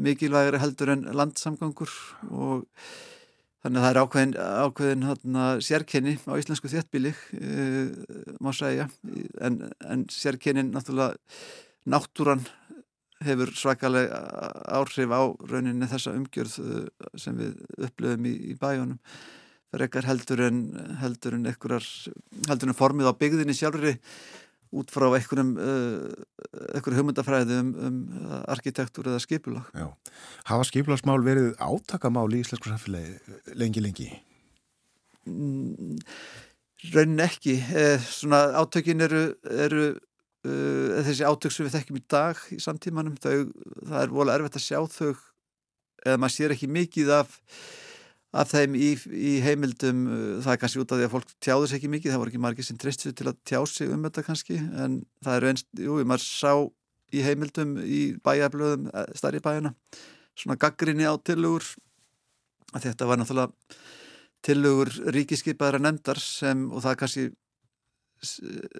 mikilvægri heldur en landsamgangur og Þannig að það er ákveðin, ákveðin hana, sérkenni á íslensku þéttbíli, uh, má segja, en, en sérkennin náttúrulega náttúran hefur svakalega áhrif á rauninni þessa umgjörð uh, sem við upplöfum í, í bæjónum. Það er ekkar heldur en, en, en formið á byggðinni sjálfri út frá einhverjum uh, hugmyndafræði um, um arkitektúr eða skipulag. Já. Hafa skipulagsmál verið átakamál í íslensku samfélagi lengi lengi? Mm, raunin ekki. Eh, svona átökin eru, eru uh, þessi átök sem við þekkjum í dag í samtímanum, þau, það er volið erfitt að sjá þau eða maður sér ekki mikið af af þeim í, í heimildum uh, það er kannski út af því að fólk tjáðu sér ekki mikið það voru ekki margir sem tristu til að tjá sig um þetta kannski en það eru einst, jú, maður sá í heimildum í bæjarblöðum, eh, starri bæjana svona gaggrinni á tilugur þetta var náttúrulega tilugur ríkiskipaðara nefndar sem, og það kannski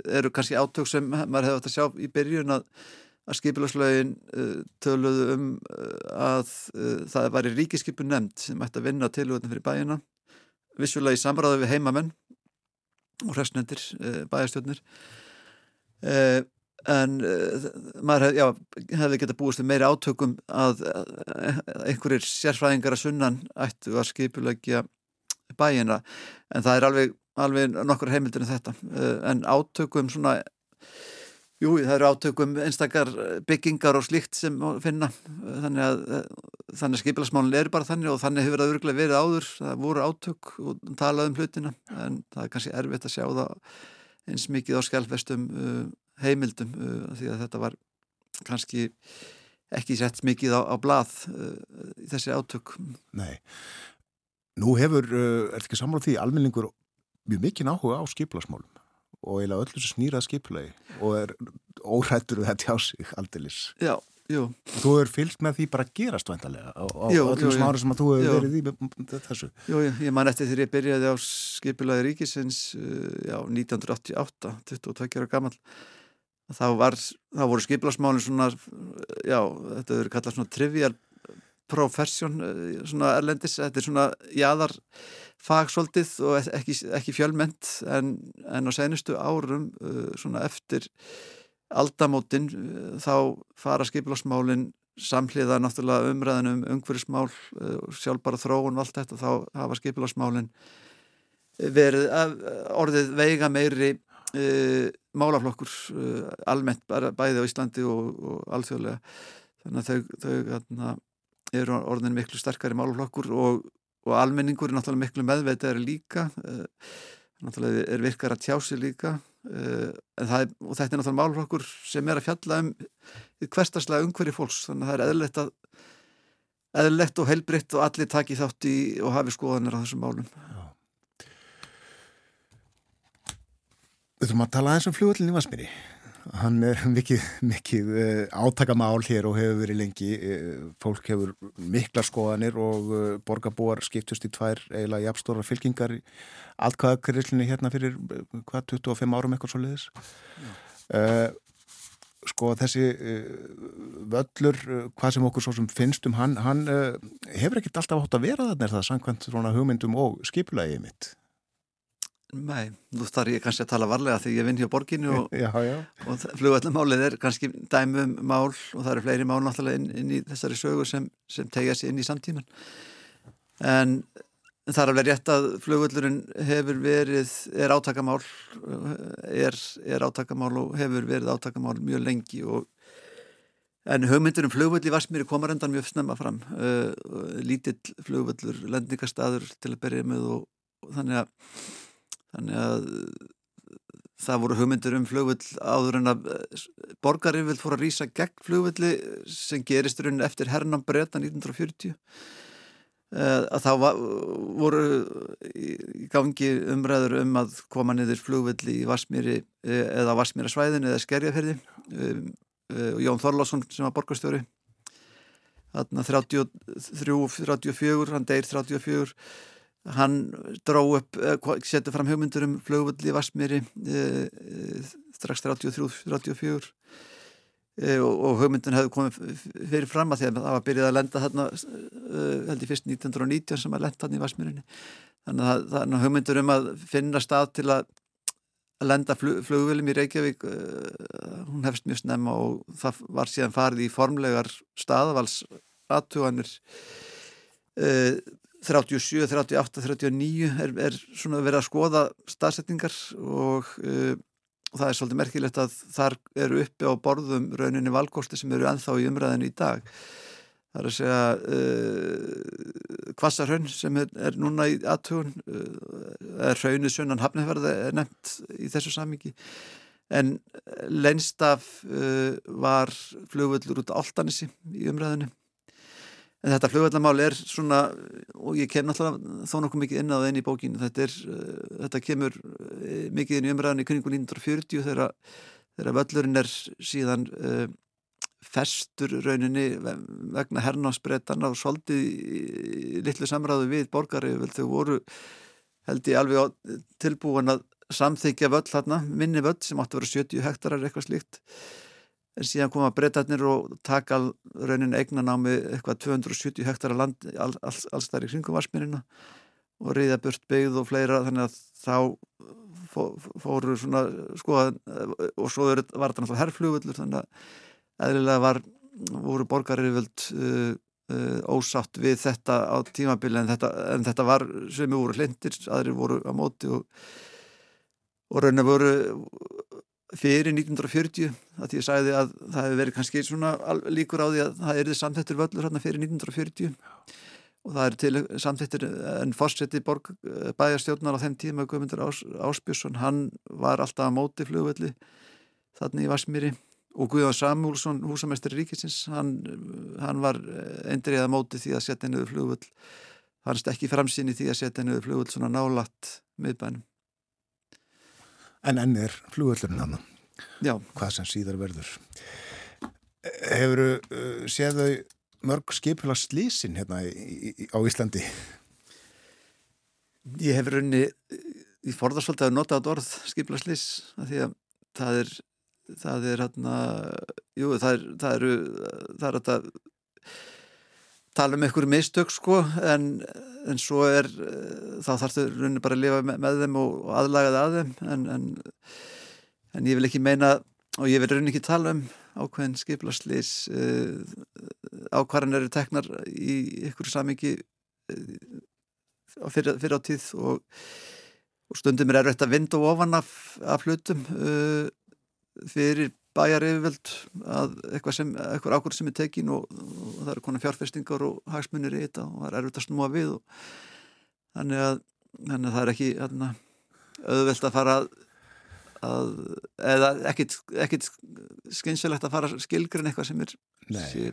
eru kannski átök sem maður hefði átt að sjá í byrjun að að skipilagslegin uh, töluðu um uh, að uh, það væri ríkiskipun nefnd sem ætti að vinna tilvöldin fyrir bæina vissulega í samræðu við heimamenn og hrersnendir bæjarstjórnir. Uh, en maður hef, já, hefði geta búist við meiri átökum að einhverjir sérfræðingar að sunnan ættu að skipilegja bæina en það er alveg, alveg nokkur heimildur en þetta. En átökum svona Jú, það eru átökum einstakar byggingar og slíkt sem finna. Þannig að, að skipilagsmálun er bara þannig og þannig hefur það örgulega verið áður. Það voru átök og talað um hlutina en það er kannski erfitt að sjá það eins mikið á skjálfestum uh, heimildum uh, því að þetta var kannski ekki sett mikið á, á blað uh, í þessi átök. Nei, nú hefur er ekki samráð því almenningur mjög mikið áhuga á skipilagsmálum og eiginlega öllu sem snýrað skiplagi og er órættur að tjá sig aldilis. Já, jú. Þú hefur fylgt með því bara gerast vantarlega á, á jú, öllum sem árið sem að þú hefur verið í þessu. Jú, ég man eftir þegar ég byrjaði á skipilagi ríkisins uh, já, 1988, 22 ára gammal þá, var, þá voru skipilagsmálinn svona já, þetta hefur kallað svona trivial profession svona erlendis, þetta er svona jáðar fagsóldið og ekki, ekki fjölment en, en á senustu árum svona eftir aldamótin þá fara skipilásmálinn samhliða náttúrulega umræðinum umhverfismál, sjálfbara þróun og allt þetta, þá hafa skipilásmálinn verið orðið veiga meiri uh, málaflokkur uh, almennt bæði á Íslandi og, og alþjóðlega. Þannig að þau, þau hérna, eru orðin miklu sterkari málaflokkur og, og almenningur er náttúrulega miklu meðveitaðari líka uh, náttúrulega er virkar að tjási líka er, og þetta er náttúrulega málaflokkur sem er að fjalla um hverstaslega umhverju fólks þannig að það er eðlilegt að eðlilegt og heilbritt og allir taki þátt í og hafi skoðanir á þessum málum Já Við þurfum að tala aðeins um fljóðallin í Vasmíri. Hann er *laughs* mikið, mikið uh, átakamál hér og hefur verið lengi. Uh, fólk hefur mikla skoðanir og uh, borgarbúar skiptust í tvær eiginlega jafnstóra fylkingar í allkvæðakriðslinni hérna fyrir hvað, 25 árum eitthvað svo leiðis. Sko þessi völlur, hvað sem okkur svo sem finnst um hann, hann hefur ekkert alltaf átt að vera þarna er það samkvæmt svona hugmyndum og skipulaðið mitt. Nei, nú þarf ég kannski að tala varlega því ég vinn hjá borginu og, og flugvallumálið er kannski dæmum mál og það eru fleiri mál náttúrulega inn, inn í þessari sögu sem, sem tegja sér inn í samtíman en það er alveg rétt að flugvallurinn hefur verið, er átakamál er, er átakamál og hefur verið átakamál mjög lengi og en hugmyndur um flugvall í Varsmýri komar endan mjög snemma fram. Uh, lítill flugvallur, lendingastadur til að berja með og, og þannig að þannig að það voru hugmyndir um flugvill áður en að eh, borgarinn vil fóra að rýsa gegn flugvilli sem gerist raunin eftir hernam breyta 1940 að þá voru í gangi umræður um að koma niður flugvilli í Vasmíri eh, eða Vasmíra svæðin eða Skerjaferði um, eh, og Jón Þorlásson sem var borgarstjóri. 33-34 hann deyr 34 hann dró upp, eh, setur fram hugmyndur um flugvöld í Vasmíri e, e, strax 33-34 e, og, og hugmyndun hefði komið fyrir fram að því að það var byrjað að lenda þarna held í fyrst 1919 sem að lenda þarna í Vasmírinni þannig að það er hugmyndur um að finna stað til að lenda flug, flugvöldum í Reykjavík hún hefst mjög snemma og það var síðan farið í formlegar staðvals aðtuganir 37, 38, 39 er, er svona verið að skoða staðsetningar og, uh, það er svolítið merkilegt að þar eru uppi á borðum rauninni valgósti sem eru enþá í umræðinu í dag. Það er að segja uh, Kvassarhaun sem er, er núna í aðtugun uh, er raunin sunnan hafnefverði er nefnt í þessu samingi en leinst af uh, var flugvöldur út á Altanissi í umræðinu En þetta flugvellamál er svona, og ég kem náttúrulega þó nokkuð mikið inn á það inn í bókinu, þetta, er, uh, þetta kemur uh, mikið inn í umræðan í kringu 1940 þegar, þegar völlurinn er síðan uh, festur rauninni vegna hernámsbretana og svolítið litlu samræðu við borgari, þau voru held ég alveg tilbúin að samþykja völl hérna, minni völl sem átti að vera 70 hektarar eitthvað slíkt en síðan koma breytarnir og taka raunin eignan á með eitthvað 270 hektara land all, all, alls þar í kringum varsminina og reyða burt byggð og fleira þannig að þá fó, fóru svona skoða og svo var þetta náttúrulega herrflugullur þannig að eðlilega var, voru borgarriðvöld uh, uh, ósátt við þetta á tímabili en þetta, en þetta var sem voru hlindir, aðri voru á móti og, og raunin voru fyrir 1940 að ég sagði að það hefði verið kannski svona líkur á því að það erði samþettur völlur hérna fyrir 1940 og það er til samþettur en fórseti borg eh, bæjarstjórnar á þeim tíma Guðmundur Ás, Áspjörsson hann var alltaf á móti flugvelli þarna í Vasmíri og Guðjón Samúlsson, húsamestri ríkisins hann, hann var endrið að móti því að setja niður flugvell hann stekki framsýni því að setja niður flugvell svona nálat miðbænum En enn er flugöllurinn hann. Hvað sem síðar verður. Hefur uh, séð þau mörg skipula slísin hérna í, í, á Íslandi? Ég hef raunni í forðarsvöldi að nota þetta orð skipula slís því að það er það er hérna jú, það er það eru það er þetta tala um einhverju mistök sko en, en svo er uh, þá þarfstu rauninni bara að lifa með, með þeim og, og aðlaga það að þeim en, en, en ég vil ekki meina og ég vil rauninni ekki tala um ákveðin skiplaslýs uh, ákvarðan eru teknar í einhverju samingi uh, fyrir, fyrir á tíð og, og stundum er erfitt að vinda ofan af, af hlutum uh, fyrir bæjar yfirvöld að eitthvað sem, eitthvað ákvörð sem er tekin og, og það eru konar fjárfestingar og hagsmunir í þetta og það er erfitt að snúa við og þannig að, þannig að það er ekki hérna, auðvelt að fara að, að eða ekkit, skynselegt að fara skilgrinn eitthvað sem er sé,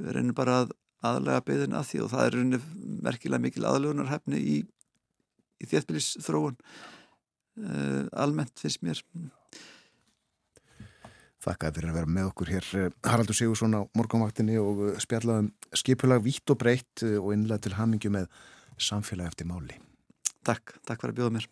við reynum bara að aðlega beðin að því og það er reynir merkilega mikil aðlögunarhefni í, í þéttbyrjus þróun uh, almennt finnst mér Þakka fyrir að vera með okkur hér Haraldur Sigursson á morgunvaktinni og spjallaðum skipulag vitt og breytt og innlega til hamingju með samfélag eftir máli. Takk, takk fyrir að bjóða mér.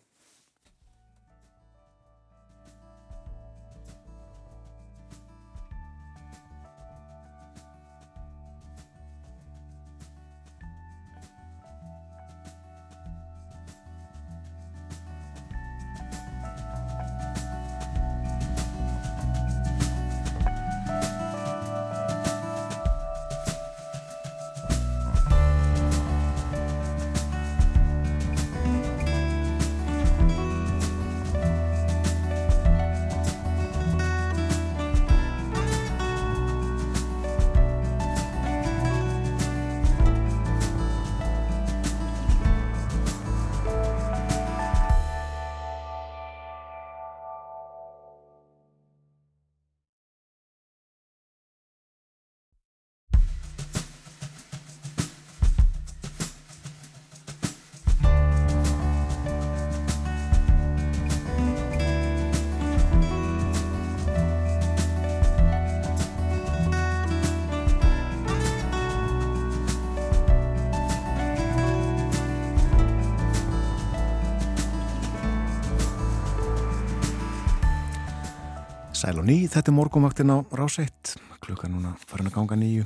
Sæl og ný, þetta er morgumvaktin á Ráseitt, klukka núna farin að ganga nýju.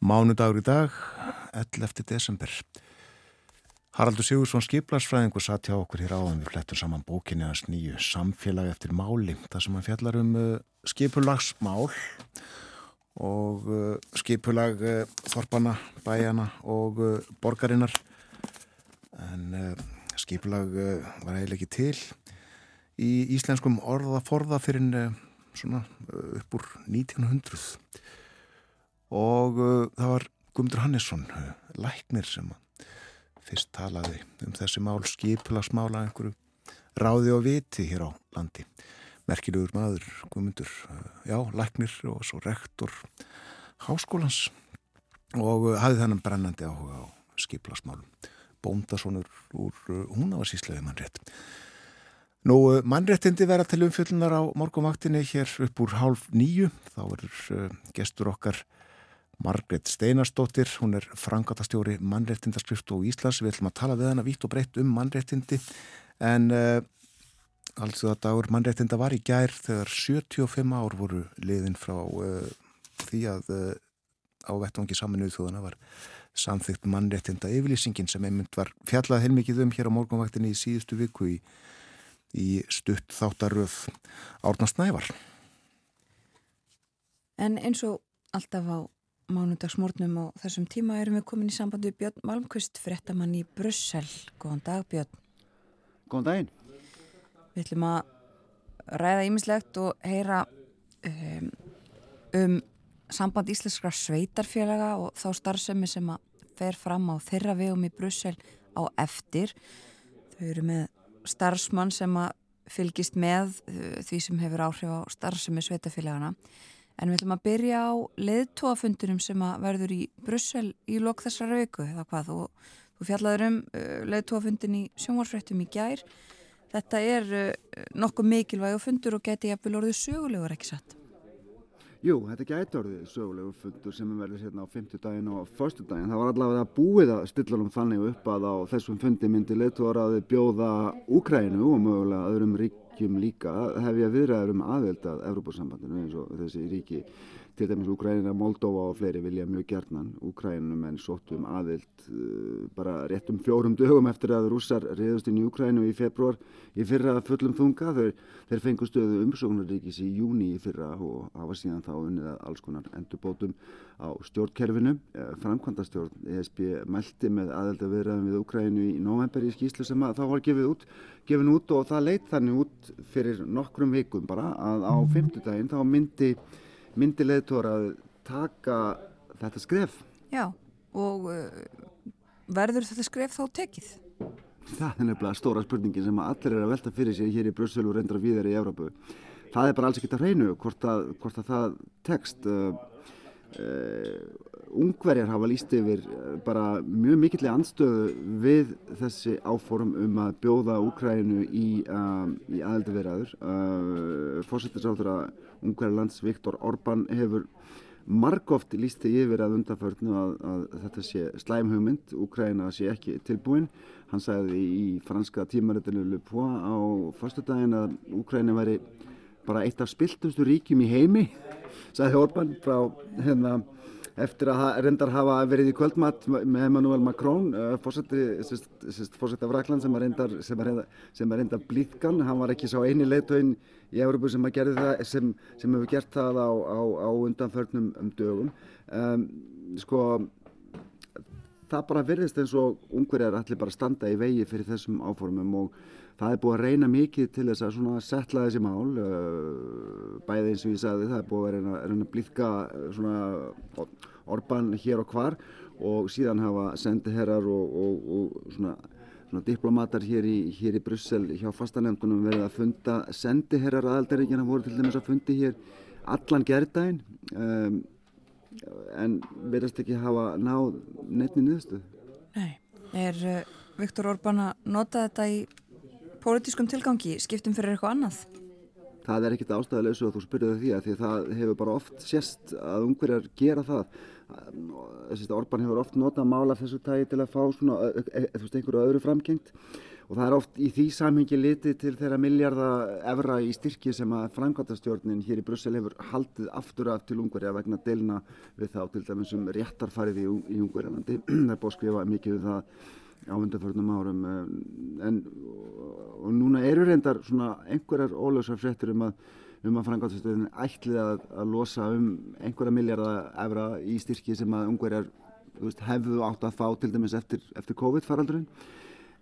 Mánudagur í dag, 11. desember. Haraldur Sigursson skiplarsfræðingur satt hjá okkur hér áðan við flettum saman bókinni hans nýju samfélag eftir máli, það sem hann fjallar um uh, skipulagsmál og uh, skipulag uh, þorpana, bæjana og uh, borgarinnar en uh, skipulag uh, var eiginlega ekki til í íslenskum orðaforða fyrir uh, svona uh, upp úr 1900 og uh, það var Guðmundur Hannesson læknir sem fyrst talaði um þessi mál skiplagsmála einhverju ráði og viti hér á landi. Merkilegur maður Guðmundur já, læknir og svo rektor háskólans. Og hafði þennan brennandi áhuga á skiplagsmálum bóndasonur úr uh, húnavarsíslega mann rétt Nú, mannréttindi vera til umfyllunar á morgumvaktinni hér upp úr hálf nýju. Þá er uh, gestur okkar Margret Steinarstóttir. Hún er frangatastjóri mannréttindaskriftu á Íslands. Við ætlum að tala við hana vítt og breytt um mannréttindi. En uh, alls það dagur mannréttinda var í gær þegar 75 ár voru liðin frá uh, því að á vettvangi saminuð þjóðana var samþygt mannréttinda yfirlýsingin sem einmitt var fjallað heilmikið um hér á morgumvaktinni í síðustu viku í í stutt þáttaröð Árna Snævar. En eins og alltaf á mánudagsmórnum og þessum tíma erum við komin í sambandi við Björn Malmqvist, frettamann í Brussel. Góðan dag Björn. Góðan daginn. Við ætlum að ræða ímislegt og heyra um, um samband íslenskra sveitarfélaga og þá starfsemi sem að fer fram á þeirra vegum í Brussel á eftir. Þau eru með starfsmann sem að fylgist með uh, því sem hefur áhrif á starfsemi sveitafélagana en við ætlum að byrja á leðtóafundunum sem að verður í Brussel í lok þessar rauku eða hvað? Og þú fjallaður um uh, leðtóafundin í sjónvarsfrettum í gær. Þetta er uh, nokkuð mikilvæg fundur og geti jafnvel orðið sögulegur ekki satt Jú, þetta gæti orðið sögulegu fundur sem er verið hérna á 50 daginn og förstu daginn. Það var allavega búið að stilla um þannig upp að á þessum fundi myndi leittóraði bjóða Úkræninu og mögulega öðrum rík, ríkjum líka hefja viðræður um aðveld að Evrópussambandinu eins og þessi ríki til dæmis Úkrænina, Moldova og fleiri vilja mjög gerðnan. Úkrænum en sóttum aðvild uh, bara rétt um fjórum dögum eftir að rússar reyðust inn í Úkrænu í februar í fyrra fullum þunga. Þeir, þeir fengu stöðu umsóknaríkis í júni í fyrra og hafa síðan þá unnið að alls konar endurbótum á stjórnkerfinu. Eh, Framkvæmdastjórn ESB mælti með aðelda viðræðum við Úkrænu í november í skýslu sem þá var gefið út, gefin út og það leitt þannig út fyrir nokkrum vikum bara að á fymtudaginn þá myndi myndi leðtóra að taka þetta skref. Já, og uh, verður þetta skref þá tekið? Það er nefnilega stóra spurningin sem allir er að velta fyrir sér hér í Brussel og reyndra viðar í Európu. Það er bara alls ekkert að hreinu hvort að, hvort að það tekst. Uh, uh, ungverjar hafa líst yfir bara mjög mikillega anstöðu við þessi áform um að bjóða Úkrænu í, um, í aðeldi veraður. Fórsettisáður að Ungverjarlands Viktor Orbán hefur margóft líst því yfir að undarförnu að, að þetta sé slæmhugmynd, Úkræna sé ekki tilbúin. Hann sagði í franska tímaritinu Le Point á förstu daginn að Úkræna væri bara eitt af spiltustu ríkjum í heimi, *laughs* sagði Orbán frá hérna eftir að reyndar hafa verið í kvöldmatt með Emmanuel Macron uh, fórsett af Rakland sem er reyndar, reyndar blíðkan, hann. Var ekki sá eini leiðtögin í Európu sem, sem, sem hefur gert það á, á, á undanförnum um dögum. Um, sko það bara verðist eins og ungverjar allir bara standa í vegi fyrir þessum áformum og það er búið að reyna mikið til þess að setla þessi mál uh, bæði eins og ég sagði það er búið að reyna, reyna að blíðka uh, orban hér og hvar og síðan hafa sendiherrar og, og, og svona, svona diplomatar hér í, hér í Brussel hjá fastanemndunum verið að funda. Sendiherrar aðaldaríkjana voru til dæmis að fundi hér allan gerðdægin um, en verðast ekki hafa náð nefni niðurstuð Nei, er uh, Viktor Orbán að nota þetta í pólitískum tilgangi, skiptum fyrir eitthvað annað? Það er ekkit ástæðilegs og þú spyrjaði því að því að það hefur bara oft sérst að ungverjar gera það. Orban hefur oft notað mála þessu tægi til að fá svona, e, veist, einhverju öðru framgengt og það er oft í því samhengi litið til þeirra miljardar evra í styrki sem að framkvæmtastjórnin hér í Brussel hefur haldið aftur af til ungverja vegna delna við þá til dæmis um réttarfarið í, í ungverjalandi. *clears throat* það er búið að skrifa mikið um það á undanförnum árum eh, en og núna eru reyndar svona einhverjar ólösar fréttur um að um að frangáttastöðin ætlið að, að losa um einhverja miljardar efra í styrki sem að ungverjar hefðu átt að fá til dæmis eftir, eftir COVID-faraldurinn.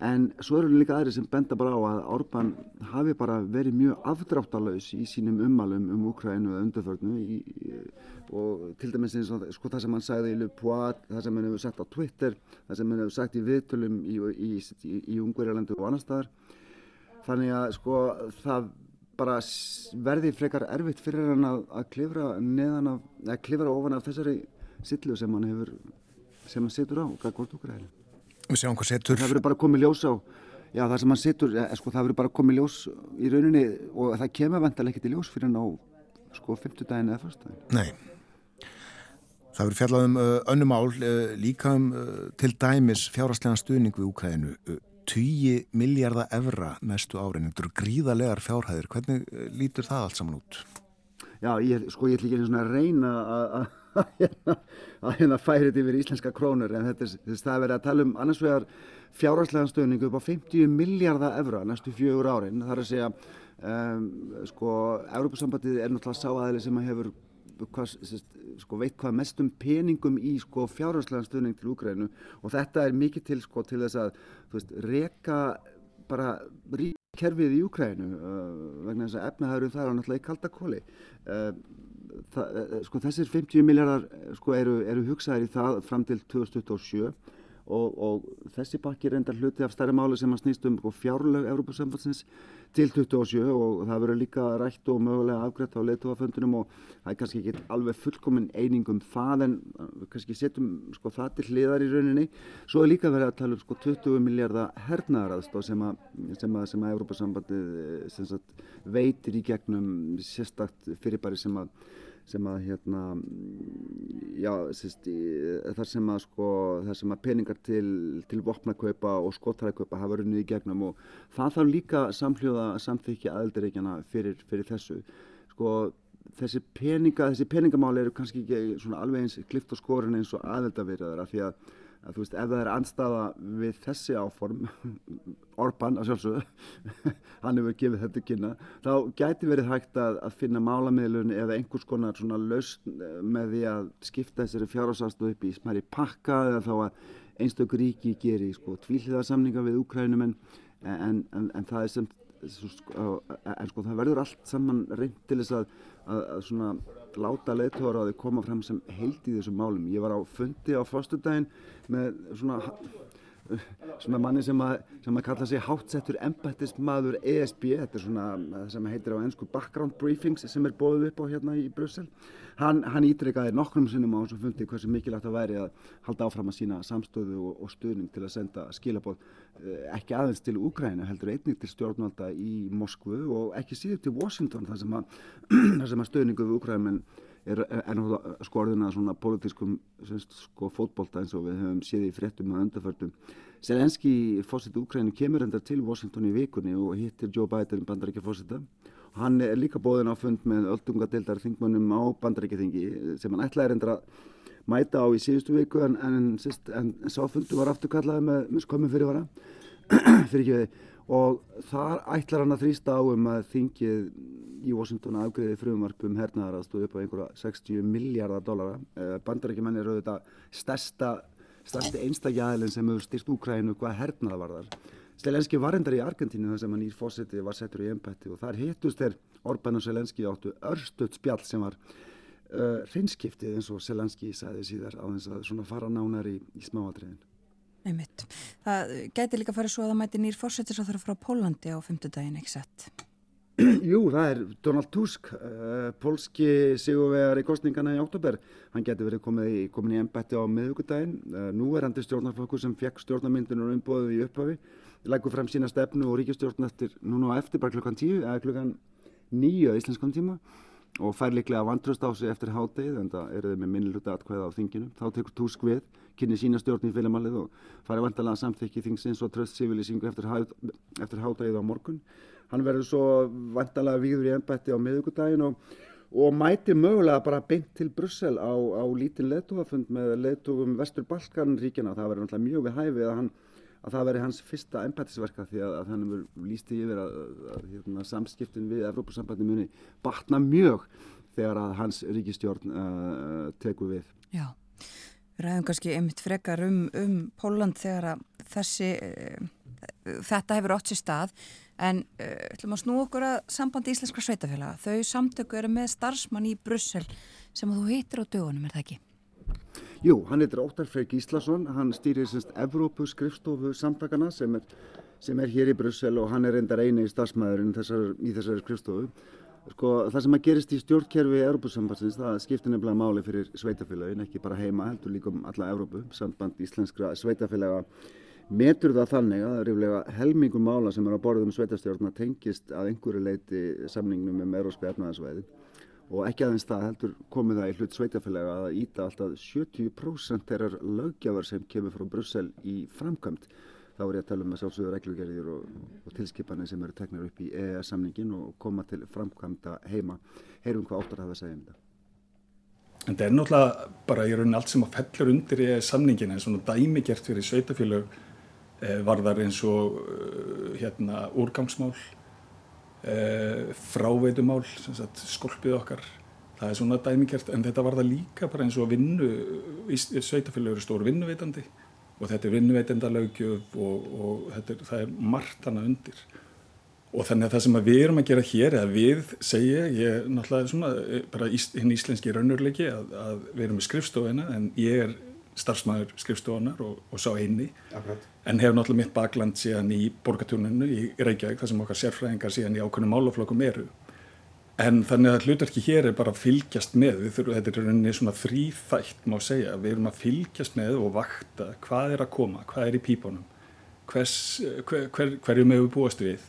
En svo eru líka aðri sem benda bara á að Orban hafi bara verið mjög afdráttalauðs í sínum ummalum um Ukrænu eða undarförnu og til dæmis eins og sko, það sem hann sagði í Le Poit, það sem hann hefur sagt á Twitter, það sem hann hefur sagt í viðtölum í, í, í, í Ungverjalandu og annar staðar. Þannig að sko það bara verði frekar erfitt fyrir hann að, að klifra neðan af, eða klifra ofan af þessari sillu sem hann hefur, sem hann setur á, hvað hvort Ukrænu. Við sjáum hvað setur. Það verður bara komið ljós á, já það sem hann setur, eh, sko það verður bara komið ljós í rauninni og það kemur vantilega ekki til ljós fyrir hann á sko 50 daginn eða fyrstdaginn. Nei. Það verður fjallað um uh, önnum ál, uh, líka um uh, til dæmis fjárhastlega stuðning við Úkræðinu. 10 miljardar evra næstu árin, þetta eru gríðarlegar fjárhæðir. Hvernig lítur það allt saman út? Já, ég, sko ég ætl ekki að reyna að að hérna færi þetta yfir íslenska krónur en þetta er, það er verið að tala um annars vegar fjárhagslega stöðningu upp á 50 miljardar evra næstu fjögur árin þar að segja um, sko, Európa-sambandið er náttúrulega sáaðili sem hefur hvað, sko, veit hvað mestum peningum í sko, fjárhagslega stöðning til Úgrænu og þetta er mikið til, sko, til þess að veist, reka bara ríkkerfið í Úgrænu uh, vegna þess að efnaðarum það er náttúrulega í kaldakóli uh, eh, sko, þessir 50 miljardar eh, sko, eru, eru hugsaðir í það fram til 2027 og, og þessi pakki reyndar hluti af stærri máli sem að snýst um sko, fjárlög Európa-samfansins til 27 og það verður líka rætt og mögulega afgrætt á leittóaföndunum og það er kannski ekki alveg fullkominn einingum það en kannski setjum sko, það til hliðar í rauninni. Svo er líka verið að tala um sko, 20 miljardar hernaðaraðstóð sem að, sem að, að Európa-sambandið eh, veitir í gegnum sérstakt fyrirbæri sem að sem að hérna já, sérst, þar sem að sko, þar sem að peningar til, til vopnakaupa og skotthæðakaupa hafa runnið í gegnum og það þarf líka samhljóða samþykja aðeldaríkjana fyrir, fyrir þessu. Sko þessi peninga, þessi peningamáli eru kannski ekki svona alveg eins klift og skorin eins og aðeldavirðar af því að, að þú veist ef það er anstaða við þessi áform *laughs* Orban að sjálfsögðu *laughs* hann hefur gefið þetta kynna þá gæti verið hægt að, að finna málamiðlun eða einhvers konar svona lausn eh, með því að skipta þessari fjárhásastu upp í smæri pakka eða þá að einstaklega ríki geri sko tvíliðarsamninga við Úkrænum en, en, en, en það er sem sko, en sko það verður allt saman reynd til þess að, að, að svona láta leittóra að þau koma fram sem held í þessum málum. Ég var á fundi á fórstudaginn með svona svona manni sem að, sem að kalla sig hátsettur embættismadur ESB, þetta er svona sem heitir á ennsku background briefings sem er bóðið upp á hérna í Brussel. Hann, hann ítrekkaði nokkrum sinnum á þessu fundi hversu mikilvægt að væri að halda áfram að sína samstöðu og, og stuðning til að senda skilabóð eh, ekki aðeins til Úgræna heldur einnig til stjórnvalda í Moskvu og ekki síður til Washington þar sem að, *clears throat* að stuðningu við Úgræna er ennúða sko orðina svona politískum sko fótbolta eins og við höfum séð í fréttum og undarförtum. Selenski fósitt Úkrænu kemur endar til Washington í vikunni og hittir Joe Biden bandarækja fósita og hann er líka bóðin á fund með öldungadeildar þingmannum á bandarækja þingi sem hann ætlaði endar að mæta á í síðustu viku en, en, en sáfundu var afturkallaði með, með skömmu fyrirvara fyrir ekki við og þar ætlar hann að þrýsta á um að þingið í Washington afgriði frumarpum hernaðar að stóðu upp á einhverja 60 miljardar dólara. Eh, Bandarækjumenn eru þetta stærsta, stærsti einstakjæðilin sem hefur styrst Úkrænu hvað hernaðar var þar. Selenski var endar í Argentínu þar sem hann í fósiti var settur í ennbætti og þar hittust þeir Orban og Selenski áttu örstuðt spjall sem var uh, hreinskiptið eins og Selenski sæði síðar á þess að fara nánar í, í smáatriðin. Einmitt. Það gæti líka að fara svo að það mæti nýr fórsetisráþur frá Pólandi á fymtudagin, ekki sett? Jú, það er Donald Tusk, uh, pólski sigurvegar í kostningana í oktober. Hann getur verið komið komin í ennbætti á miðugudagin. Uh, nú er hann til stjórnarflokku sem fekk stjórnarmyndunum umbóðið í upphafi. Leggur frem sína stefnu og ríkistjórn eftir núna á eftir, bara klukkan tíu, eða klukkan nýju á íslenskan tíma og fær líklega vantröst á sig eftir háttegið en það eru þau með minnluta atkvæða á þinginu. Þá tekur Tusk við, kynni sína stjórn í fylgjamalið og farið vantalega samþykki þingsins og tröst sífylýsingu eftir, eftir háttegið á morgun. Hann verður svo vantalega výður í ennbætti á miðugudagin og, og mæti mögulega bara beint til Brussel á, á lítinn leðtúafund með leðtúfum Vestur Balkanríkjana. Það verður náttúrulega mjög við hæfið að hann að það veri hans fyrsta ennbættisverka því að, að hann hefur líst í yfir að, að, hérna, samskiptin við Evrópussambandi muni batna mjög þegar að hans ríkistjórn uh, tekur við. Já, ræðum kannski einmitt frekar um, um Póland þegar þessi, uh, þetta hefur átt sér stað en uh, ætlum að snú okkur að sambandi íslenskra sveitafélaga. Þau samtöku eru með starfsmann í Brussel sem þú heitir á dögunum, er það ekki? Jú, hann heitir Óttar Freyr Gíslason, hann stýrir semst Evrópu skrifstofu samtakana sem er, sem er hér í Brussel og hann er reyndar eini starfsmæðurinn þessar, í þessari skrifstofu. Sko, það sem að gerist í stjórnkerfi Evrópusambansins, það skiptir nefnilega máli fyrir sveitafélagin, ekki bara heima, heldur líka um alla Evrópu, samband íslenskra sveitafélaga metur það þannig að það er ríflega helmingum mála sem er á borðum sveitastjórna tengist að einhverju leiti samningnum um Európska efnaðarsvæði og ekki aðeins það heldur komið það í hlut sveitafélaga að íta alltaf 70% þeirrar lögjafar sem kemur frá Brussel í framkvæmt. Þá er ég að tala um að sjálfsögur reglugerðir og, og tilskipanir sem eru teknar upp í EES samningin og koma til framkvæmta heima. Heyrum hvað áttar það að segja um þetta. En það er náttúrulega bara í raunin allt sem að fellur undir EES samningin en svona dæmigert fyrir sveitafélag eh, varðar eins og eh, hérna úrgangsmál e, fráveitumál, skolpið okkar, það er svona dæmingert en þetta var það líka bara eins og vinnu, sveitafélagur er stór vinnuveitandi og þetta er vinnuveitendalaugjöf og, og er, það er margt hana undir. Og þannig að það sem við erum að gera hér eða við segja, ég er náttúrulega svona eh, bara hinn íslenski raunurleiki að, að við erum með skrifstofina en ég er starfsmæður skrifstofunar og, og sá einni Akkurat. en hefur náttúrulega mitt bakland síðan í borgatúninu í Reykjavík þar sem okkar sérfræðingar síðan í ákveðnum málaflokkum eru en þannig að hlutverki hér er bara að fylgjast með. Þurfum, þetta er rauninni svona þrýþætt má segja, við erum að fylgjast með og vakta hvað er að koma, hvað er í pípunum hver, hver, hverju með við búast við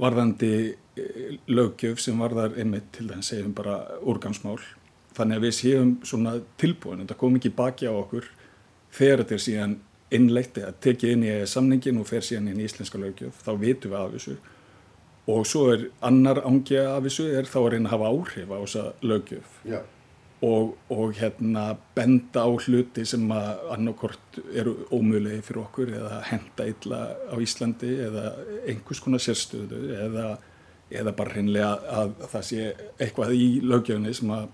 varðandi eh, lögjöf sem varðar einmitt til þess að segjum bara úrgansmál þannig að við séum svona tilbúin. Þetta kom ekki baki á okkur þegar þetta er síðan innleitt að tekið inn í samningin og fer síðan inn í íslenska lögjöf þá vitum við af þessu og svo er annar ángi af þessu er þá að reyna að hafa áhrif á þessa lögjöf Já. og, og hérna benda á hluti sem að annarkort eru ómulegi fyrir okkur eða henda illa á Íslandi eða einhvers konar sérstöðu eða, eða bara hreinlega að, að það sé eitthvað í lögjöfni sem að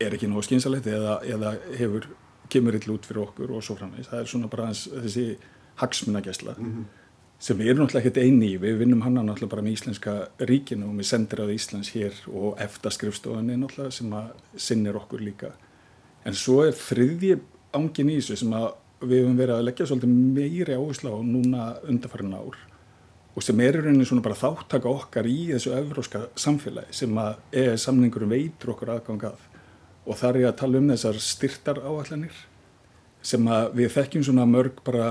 er ekki nógu skynsalegt eða, eða hefur, kemur illa út fyrir okkur og svo framvegis. Það er svona bara þessi hagsmunagæsla sem við erum náttúrulega ekkert eini í, við vinnum hana náttúrulega bara með Íslenska ríkinu og með sendiráði Íslands hér og eftir skrifstofunni náttúrulega sem að sinnir okkur líka. En svo er þriðji ángin í þessu sem að við höfum verið að leggja svolítið meiri áherslu á núna undarfærin ár og sem er í rauninni svona bara þáttaka okkar í þessu evróska samfélagi sem að eða samningurum veitur okkur aðgangað og þar er ég að tala um þessar styrtar áallanir sem að við þekkjum svona mörg bara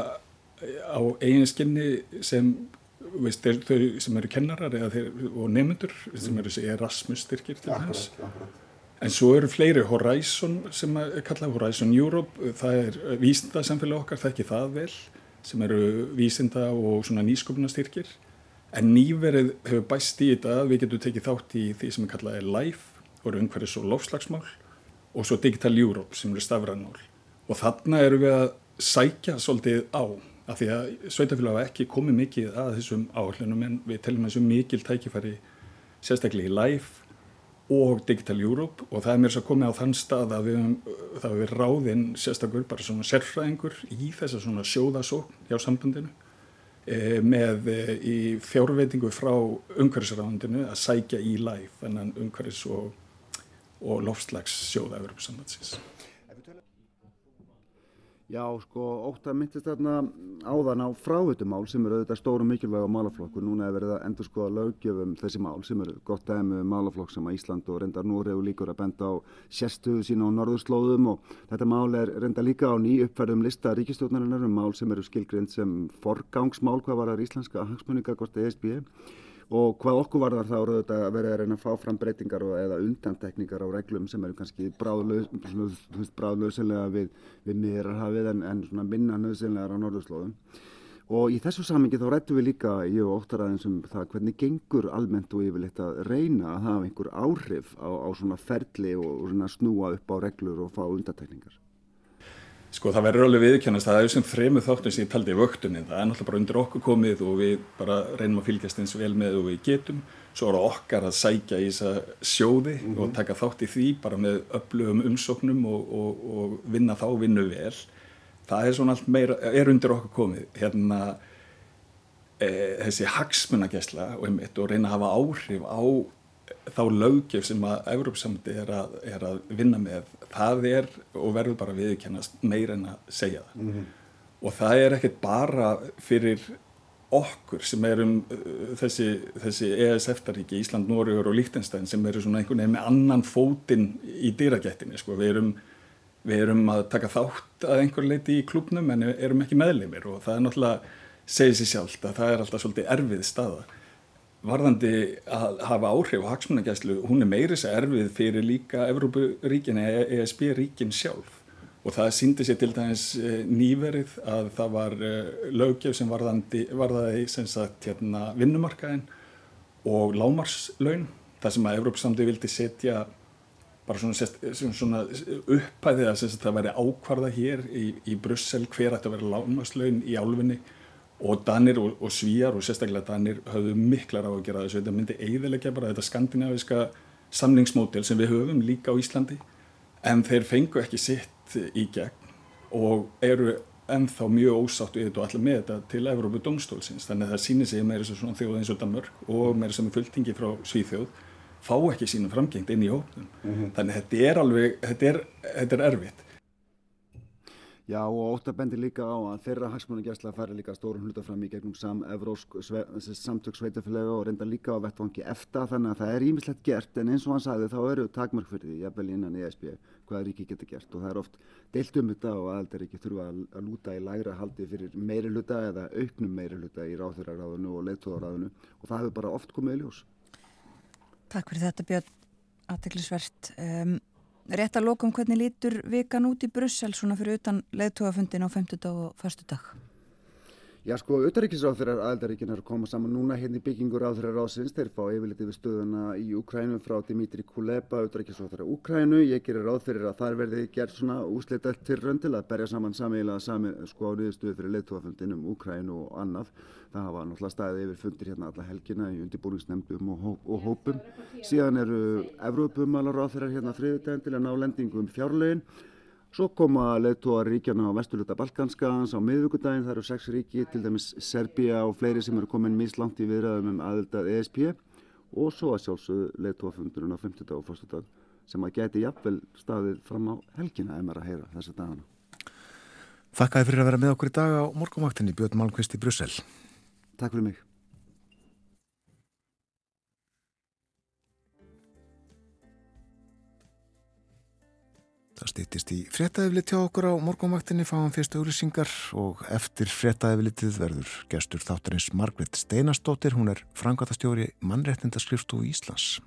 á eigin skinni sem veist, þeir, þau sem eru kennarar þeir, og nefnendur sem eru Erasmus styrkir til þess en svo eru fleiri Horizon sem er kallað Horizon Europe það er vísinda samfélag okkar, það ekki það vel sem eru vísinda og svona nýskopuna styrkir en nýverið hefur bæst í þetta við getum tekið þátt í því sem er kallað LIFE og eru umhverfis og lofslagsmál og svo Digital Europe sem eru stafrænmál og þarna eru við að sækja svolítið á af því að sveitafélag hafa ekki komið mikið að þessum áhaldunum en við telum þessum mikil tækifæri sérstaklega í live og Digital Europe og það er mér svo komið á þann stað að við, það við ráðinn sérstakur bara svona sérfræðingur í þessa svona sjóðasókn hjá sambandinu e, með e, í fjárveitingu frá umhverfisráðundinu að sækja í live þannig umhverfis og, og lofslags sjóða Evropasambandsins. Já, sko, óttar myndist þarna áðan á frávitumál sem eru auðvitað stóru mikilvæg á málaflokku. Núna er verið að endur skoða lögjöfum þessi mál sem eru gott dæmi um málaflokk sem að Ísland og reyndar Núregu líkur að benda á sérstuðu sína á norðurslóðum og þetta mál er reyndar líka á ný uppfærðum lista ríkistjóðnarinnar um mál sem eru skilgrind sem forgangsmál hvað var að íslenska hagsmunninga og hvað okkur var þar þá eru þetta að vera að reyna að fá fram breytingar og, eða undantekningar á reglum sem eru kannski bráðlausilega við, við miðrarhafið en, en minna nöðsynlegar á norðurslóðum. Og í þessu samingi þá rættum við líka ég og óttar aðeins um það hvernig gengur almennt og yfirleitt að reyna að hafa einhver áhrif á, á svona ferli og, og snúa upp á reglur og fá undantekningar Sko það verður alveg viðkjönast, það er sem þremu þáttum sem ég taldi vöktunni, það er náttúrulega bara undir okkur komið og við bara reynum að fylgjast eins vel með og við getum, svo er það okkar að sækja í þessa sjóði mm -hmm. og taka þátt í því bara með öflugum umsóknum og, og, og vinna þá vinnu vel, það er svona allt meira, er undir okkur komið, hérna e, þessi hagsmunagesla og, og reyna að hafa áhrif á þá lögjöf sem að Európsamti er, er að vinna með það er og verður bara viðkennast meir en að segja það mm -hmm. og það er ekkert bara fyrir okkur sem erum uh, þessi, þessi ESF-taríki Ísland, Nóriður og Líktenstein sem eru svona einhvern veginn með annan fótinn í dýragettinni sko. við, erum, við erum að taka þátt að einhver leiti í klubnum en erum ekki meðleimir og það er náttúrulega segið sér sjálft að það er alltaf svolítið erfið staða varðandi að hafa áhrif á hagsmunagæslu, hún er meiris erfið fyrir líka Evrópuríkin eða ESB-ríkin sjálf. Og það síndi sér til dæmis eh, nýverið að það var eh, lögjöf sem varðandi, varðaði sem sagt hérna vinnumarkaðin og lámarslaun, það sem að Evrópsamdi vildi setja bara svona, svona upphæðið að það væri ákvarða hér í, í Brussel hver ætti að vera lámarslaun í álfunni og Danir og, og Svíjar og sérstaklega Danir höfðu miklar á að gera þessu. Þetta myndi eiðilegja bara þetta skandinaviska samlingsmódel sem við höfum líka á Íslandi. En þeir fengu ekki sitt í gegn og eru ennþá mjög ósátt við þetta og allir með þetta til Európa domstólsins þannig að það sýnir sig með þessu svona þjóð eins og Danmörk og með þessum fulltingi frá Svíþjóð fá ekki sínum framgengt inn í hóknum mm -hmm. þannig að þetta er alveg þetta er, þetta er erfitt Já og óttabendir líka á að þeirra hagsmunagjærsla færi líka stórum hlutafram í gegnum samtök sveitafélaga og reynda líka á vettvangi eftir þannig að það er ímislegt gert en eins og hann sagði þá eru takmark fyrir því jafnvel innan ESB hvaða ríki getur gert og það er oft deilt um þetta og aðeldar ekki þurfa að lúta í lægra haldi fyrir meiri hluta eða auknum meiri hluta í ráþurraráðinu og leittóðaráðinu og það hefur bara oft komið í ljós. Takk fyrir þetta Björn, aðteglisvert. Um, Rétt að lókum hvernig lítur vikan út í Brussel svona fyrir utan leðtúafundin á 50 dag og 1. dag? Já sko, auðaríkisráþurar aðeldaríkina er að koma saman núna hérna í byggingur áþurar ráðsins. Þeir fá yfirlitið við stöðuna í Ukrænu frá Dimitri Kuleba, auðaríkisráþurar Ukrænu. Ég gerir ráð fyrir að þar verði gert svona úslita til röndil að berja saman samiðilega sami sko á niðurstöðu fyrir leittóafundin um Ukrænu og annað. Það hafa náttúrulega staðið yfir fundir hérna alla helgina í undirbúningsnemndum og, hó og hópum. Síðan eru Evrópumálar ráþurar hérna þriðutæðin til að ná lendingum um fjárlegin. Svo koma leittóa ríkjana á vesturluta Balkanskans á miðvíkudaginn, það eru sex ríki, til dæmis Serbia og fleiri sem eru komin mislangt í viðræðum um aðildað ESP og svo að sjálfsögðu leittóafundurinn á 50 og 1. dag sem að geti jafnvel staðið fram á helgina ef maður að heyra þessa dagana. Þakkaði fyrir að vera með okkur í dag á morgumvaktinni Björn Malmqvist í Brussel. Takk fyrir mig. Það stýttist í fréttaeflit hjá okkur á morgunvaktinni fáum fyrstu auðlýsingar og eftir fréttaeflitið verður gestur þáttarins Margret Steinastóttir, hún er frangatastjóri mannréttindaskrifstu Íslands.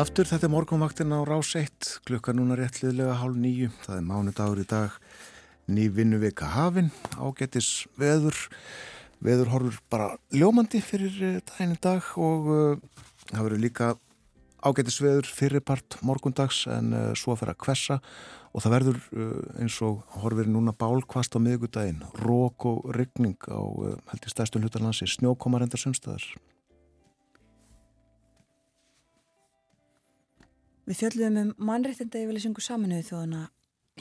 Aftur, þetta er morgunvaktin á rás 1, klukka núna réttliðlega hálf nýju, það er mánudagur í dag, ný vinnuvika hafin, ágetis veður, veður horfur bara ljómandi fyrir eh, daginn í dag og uh, það verður líka ágetis veður fyrirpart morgundags en uh, svo fyrir að kvessa og það verður uh, eins og horfir núna bálkvast á miðugudaginn, rók og ryggning á held í stæstum hlutarlansi, snjókomarendar sumstaðar. Við fjöldluðum um mannréttinda yfirlýsingu saminuðu þjóðuna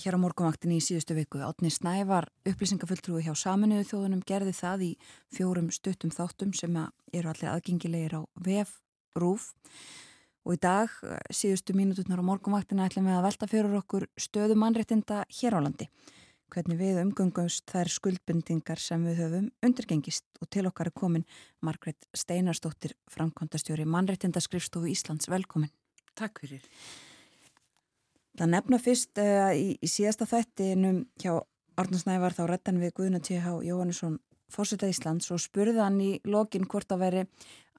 hér á morgunvaktinni í síðustu viku. Átni Snævar, upplýsingafulltrúi hjá saminuðu þjóðunum, gerði það í fjórum stuttum þáttum sem eru allir aðgengilegir á VF Rúf. Og í dag, síðustu mínúturnar á morgunvaktinni, ætlum við að velta fyrir okkur stöðu mannréttinda hér á landi. Hvernig við umgöngumst þær skuldbindingar sem við höfum undirgengist og til okkar er komin Margret Steinarstóttir, framkvæmdastjóri mannréttindaskrifstofu Íslands. Velkomin. Takk fyrir. Það nefna fyrst uh, í, í síðasta þættinum hjá Arnarsnævar þá rettan við Guðna T.H. Jóhannesson fórseta Íslands og spurði hann í lokin hvort að veri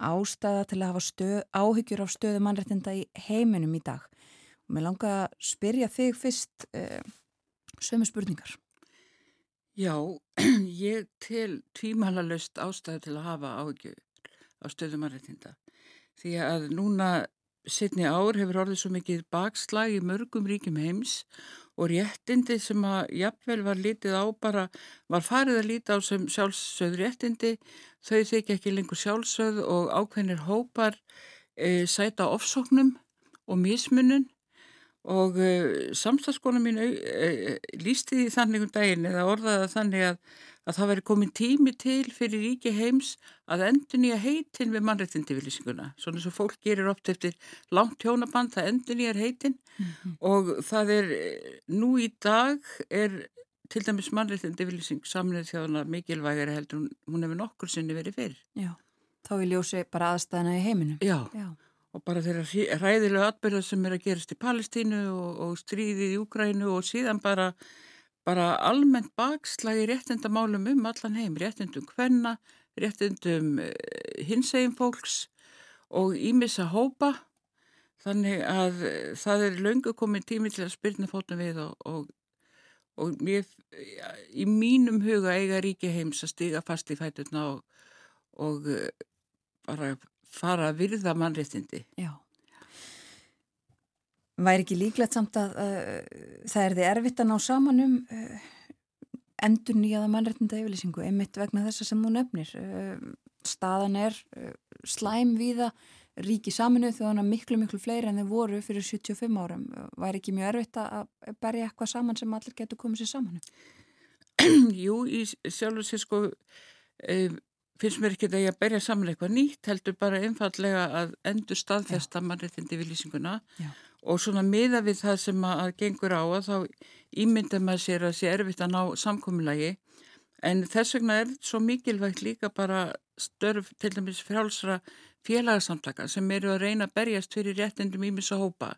ástæða til að hafa stöð, áhyggjur af stöðu mannrættinda í heiminum í dag. Og mér langa að spyrja þig fyrst uh, sömu spurningar. Já, *clears throat* ég til tvímælalust ástæðu til að hafa áhyggjur af stöðu mannrættinda. Því að núna setni ár hefur orðið svo mikið bakslag í mörgum ríkjum heims og réttindi sem að jafnvel var lítið á bara, var farið að líta á sem sjálfsögð réttindi, þau þykja ekki lengur sjálfsögð og ákveðnir hópar e, sæta ofsóknum og mismunun. Og e, samstagskona mín e, lísti því þannig um daginn eða orðaða þannig að að það veri komin tími til fyrir ríki heims að endur nýja heitin við mannrættindifylýsinguna. Svona svo fólk gerir oft eftir langt hjónaband, það endur nýjar heitin mm -hmm. og það er, nú í dag er til dæmis mannrættindifylýsing saminnið þjóðana mikilvægari heldur hún hefur nokkur sinni verið fyrir. Já, þá er ljósi bara aðstæðina í heiminu. Já, Já. og bara þeirra ræðilega atbyrða sem er að gerast í Palestínu og, og stríðið í Úgrænu og síðan bara bara almennt bakslagi réttindamálum um allan heim, réttindum hvenna, réttindum eh, hinsegin fólks og ímissa hópa þannig að eh, það er löngu komið tími til að spyrna fótum við og, og, og mér, í mínum huga eiga ríki heims að stiga fast í fætuna og, og eh, bara fara að virða mannréttindi. Já. Væri ekki líklegt samt að uh, það er þið erfitt að ná saman um uh, endur nýjaða mannrættinda yfirlýsingu, einmitt vegna þessa sem þú nefnir. Uh, staðan er slæm viða ríki saminuð þjóðana miklu, miklu fleiri en þeir voru fyrir 75 árum. Væri ekki mjög erfitt að berja eitthvað saman sem allir getur komið sér saman? *clears throat* Jú, í sjálf og sér sko finnst mér ekki að ég að berja saman eitthvað nýtt, heldur bara einfallega að endur staðfesta mannrættindi yfirlýsinguna og og svona miða við það sem að gengur á að þá ímynda maður sér að sé erfitt að ná samkominnlagi en þess vegna er svo mikilvægt líka bara störf til dæmis frjálsra félagsamtaka sem eru að reyna að berjast fyrir réttindum ímis að hópa.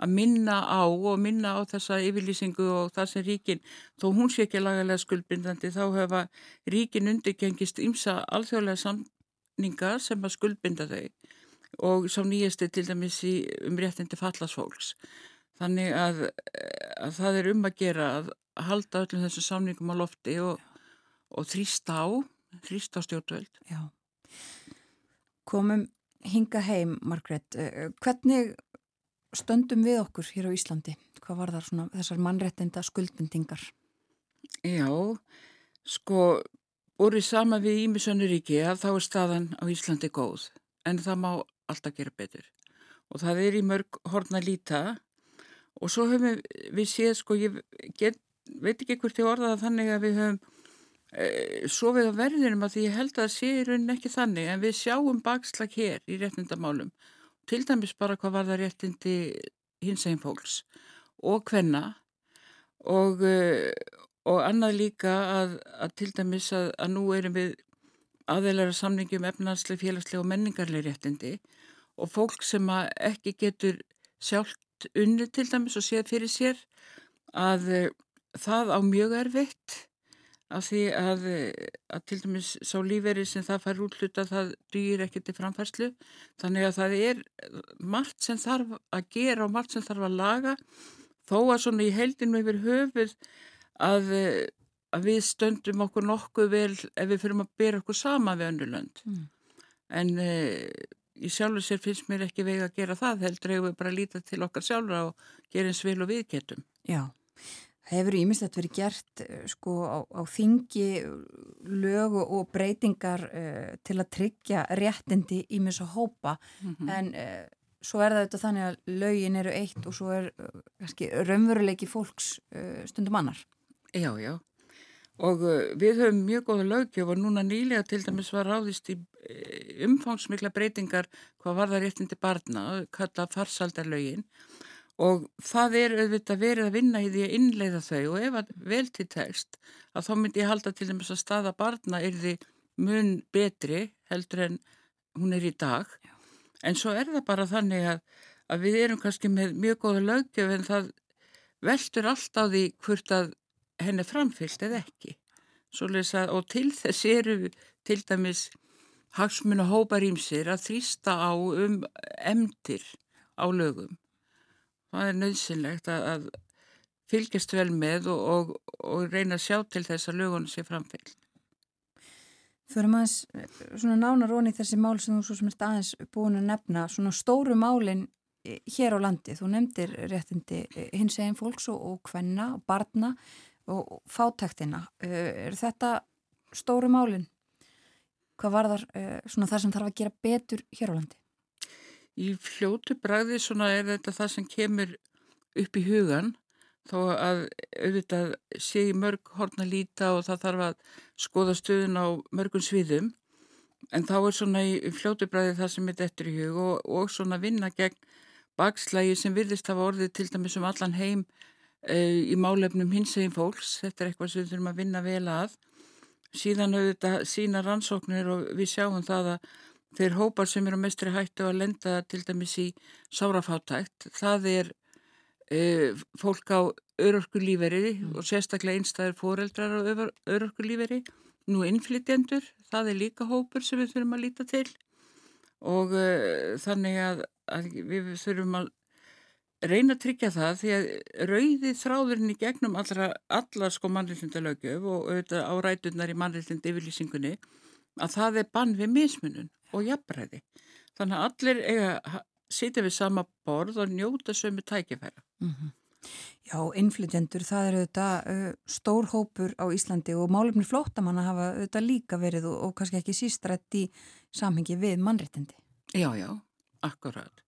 Að minna á og minna á þessa yfirlýsingu og það sem ríkin, þó hún sé ekki lagalega skuldbindandi, þá hefa ríkin undirgengist ymsa alþjóðlega samninga sem að skuldbinda þau og sá nýjasti til dæmis í um réttindi fallasfólks. Þannig að, að það er um að gera að halda öllum þessu samningum á lofti og, og þrýsta á, þrýsta á stjórnvöld. Já. Komum hinga heim, Margret. Eh, hvernig stöndum við okkur hér á Íslandi? Hvað var það svona þessar mannrettinda skuldbindingar? Já, sko, í sama við Ímisönuríki að þá er staðan á Íslandi góð en það má alltaf gera betur. Og það er í mörg horna líta. Og svo höfum við séð sko ég get, veit ekki hvort ég orðaða þannig að við höfum e, sofið á verðinum að því ég held að það sé í rauninni ekki þannig en við sjáum bakslag hér í réttindamálum. Til dæmis bara hvað var það réttindi hins einn fólks og hvenna og, e, og annað líka að, að til dæmis að, að nú erum við aðeilara samningjum efnanslega, félagslega og menningarlega réttindi og fólk sem ekki getur sjálft unni til dæmis og séð fyrir sér að uh, það á mjög erfitt af því að, uh, að til dæmis sá lífeyri sem það fær útluta það dýr ekki til framfærslu þannig að það er margt sem þarf að gera og margt sem þarf að laga þó að svona í heldinu yfir höfuð að uh, að við stöndum okkur nokkuð vel ef við fyrir að bera okkur sama við önnulönd mm. en e, í sjálfur sér finnst mér ekki vega að gera það heldur hefur við bara lítið til okkar sjálfra og gera eins vil og við getum. Já, hefur ímislegt verið gert e, sko á, á þingi lög og breytingar uh, til að tryggja réttindi í mjög svo hópa. Mm -hmm. en uh, svo er það auðvitað þannig að lögin eru eitt og svo er uh, raunveruleiki fólks stundum annar. Já, já. Og við höfum mjög góða lögjöf og núna nýlega til dæmis var ráðist í eh, umfangsmikla breytingar hvað var það réttindi barna, kalla farsaldarlögin og það er auðvitað verið að vinna í því að innleiða þau og ef að vel til tekst að þá myndi ég halda til dæmis að staða barna er því mun betri heldur en hún er í dag Já. en svo er það bara þannig að, að við erum kannski með mjög góða lögjöf en það veldur allt á því hvort að henni framfyllt eða ekki. Að, og til þess eru til dæmis hagsmun og hópar ímsir að þrýsta á um emdir á lögum. Það er nöðsynlegt að, að fylgjast vel með og, og, og reyna að sjá til þess að lögunum sé framfyllt. Fyrir maður svona nánar onni þessi mál sem þú svo sem ert aðeins búin að nefna, svona stóru málinn hér á landi? Þú nefndir réttindi hins eginn fólks og, kvenna og barna og fátæktina. Er þetta stóru málinn? Hvað var þar svona það sem þarf að gera betur hér á landi? Í fljótu bræði svona er þetta það sem kemur upp í hugan þó að auðvitað sé í mörg horn að líta og það þarf að skoða stöðun á mörgum sviðum. En þá er svona í fljótu bræði það sem er dettur í hug og, og svona vinna gegn bakslægi sem virðist hafa orðið til dæmis um allan heim e, í málefnum hins eginn fólks, þetta er eitthvað sem við þurfum að vinna vel að síðan auðvitað sína rannsóknir og við sjáum það að þeir hópar sem eru mestri hættu að lenda til dæmis í sárafátækt, það er e, fólk á örörkulíferi mm. og sérstaklega einstæðir fóreldrar á örörkulíferi, nú innflytjendur, það er líka hópur sem við þurfum að líta til. Og e, þannig að, að við þurfum að reyna að tryggja það því að rauði þráðurinn í gegnum allra, allar sko mannreitindalögjöf og auðvitað á rætunar í mannreitindi yfirlýsingunni að það er bann við mismunum og jafnræði. Þannig að allir eiga sitja við sama borð og njóta sömu tækifæra. Mm -hmm. Já, innflytjendur, það eru þetta uh, stór hópur á Íslandi og málefni flóttamanna hafa þetta líka verið og, og kannski ekki sístrætt í samhengi við mannréttindi. Já, já, akkurat.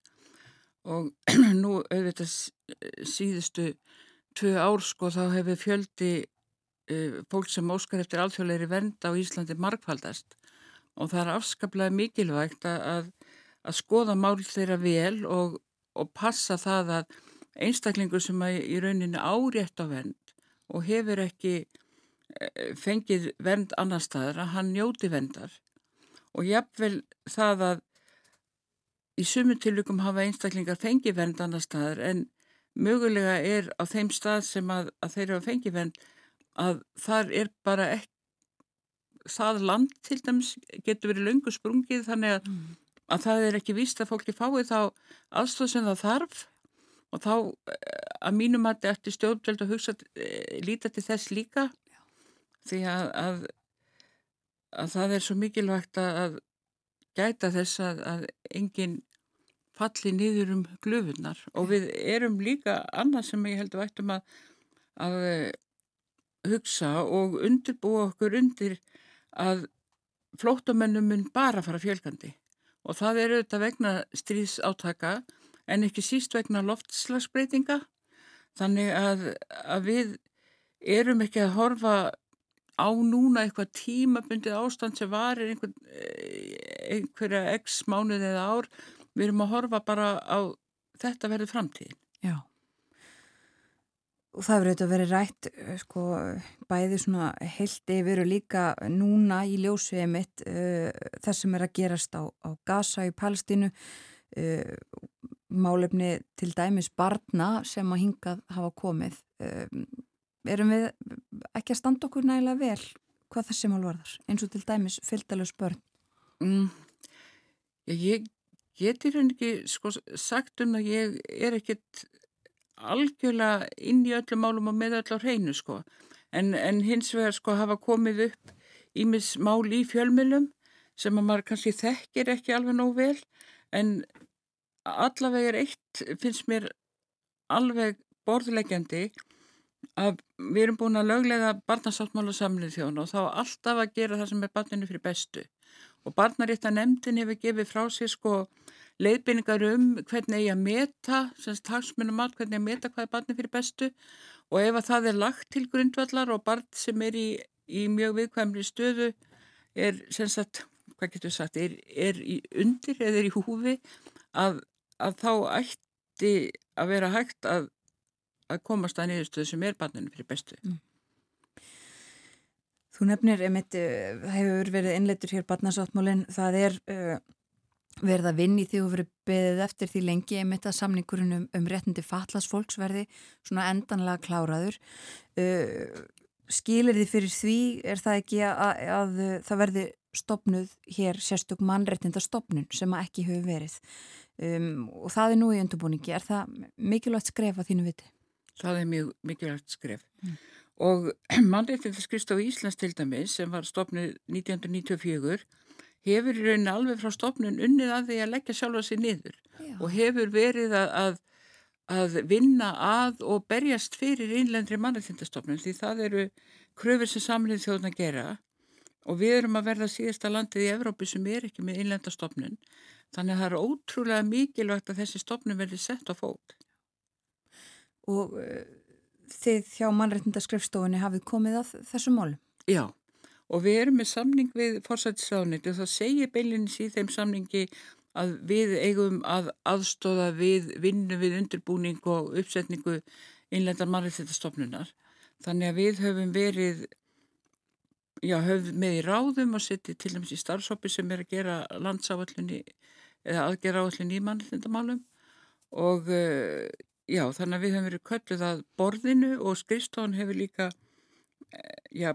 Og *clears throat* nú auðvitað síðustu tvö ár sko þá hefur fjöldi uh, fólk sem óskar eftir alþjóðleiri vend á Íslandi markfaldast og það er afskaplega mikilvægt að, að skoða mál þeirra vel og, og passa það að einstaklingur sem að í rauninu árétt á vend og hefur ekki e, fengið vend annar staðar að hann njóti vendar og jafnvel það að í sumu tilvikum hafa einstaklingar fengið vend annar staðar en mögulega er á þeim stað sem að, að þeir eru að fengið vend að þar er bara ekki það land til dæmis getur verið löngu sprungið þannig að, mm. að það er ekki víst að fólki fái þá aðstóð sem það þarf og þá að mínum að þetta eftir stjórnveld að hugsa eh, líta til þess líka Já. því að, að að það er svo mikilvægt að gæta þess að, að enginn falli niður um glöfunar og við erum líka annað sem ég held að vægtum að að eh, hugsa og undirbúa okkur undir að flóttamennum mun bara fara fjölgandi. Og það eru þetta vegna stríðsátaka en ekki síst vegna loftslagsbreytinga. Þannig að, að við erum ekki að horfa á núna eitthvað tímabundið ástand sem varir einhver, einhverja x mánuð eða ár við erum að horfa bara á þetta verður framtíðin. Já. Og það verður auðvitað verið rætt eh, sko, bæði svona heilt yfir og líka núna í ljósviði mitt uh, þess sem er að gerast á, á Gaza í Palestínu uh, málefni til dæmis barna sem að hingað hafa komið uh, erum við ekki að standa okkur nægilega vel hvað þessi mál varðar eins og til dæmis fylgdalus börn mm, Ég getur henni ekki sko, sagt um að ég er ekkit algjörlega inn í öllum málum og með á hreinu sko. En, en hins vegar sko hafa komið upp ímis mál í fjölmjölum sem að maður kannski þekkir ekki alveg nóg vel en allavega er eitt finnst mér alveg borðlegjandi að við erum búin að löglega barnasáttmála samlið þjóna og þá alltaf að gera það sem er barninu fyrir bestu og barnarétta nefndin hefur gefið frá sér sko leiðbynningar um hvernig ég að meta, semst hagsmunum mat, hvernig ég að meta hvað er barni fyrir bestu og ef að það er lagt til grundvallar og barn sem er í, í mjög viðkvæmri stöðu er, semst að, hvað getur sagt, er, er í undir eða er í húfi að, að þá ætti að vera hægt að, að komast að niðurstöðu sem er barninu fyrir bestu. Mm. Þú nefnir, emitt, eh, það hefur verið innleitur hér barnasáttmálinn, það er uh, verið að vinni því og verið beðið eftir því lengi einmitt að samningurinn um, um réttindi fatlasfólks verði svona endanlega kláraður. Uh, skilir því fyrir því er það ekki að, að, að það verði stopnuð hér sérstök mannréttindastopnun sem að ekki hefur verið? Um, og það er nú í undurbúningi er það mikilvægt skref að þínu viti? Það er mjög mikilvægt skref. Mm. Og *clears throat* mannréttindaskrifstof Íslands til dæmis sem var stopnuð 1994 hefur í rauninni alveg frá stopnun unnið að því að leggja sjálfa sér niður Já. Og hefur verið að, að, að vinna að og berjast fyrir innlendri mannreitindastofnun því það eru kröfur sem samlið þjóðna gera og við erum að verða síðasta landið í Evrópi sem er ekki með innlendastofnun þannig að það er ótrúlega mikilvægt að þessi stofnun verði sett á fót. Og uh, þið hjá mannreitindaskrifstofunni hafið komið að þessum málum? Já, og við erum með samning við fórsættisraðunit og það segir beilinins í þeim samningi að við eigum að aðstóða við vinnu við undirbúning og uppsetningu innlendar mannreitindastofnunar. Þannig að við höfum verið já, höfum með í ráðum og setið til dæmis í starfsópi sem er að gera landsáallunni eða aðgera áallunni í mannreitindamálum og uh, já, þannig að við höfum verið kölluð að borðinu og skrifstofan hefur líka já,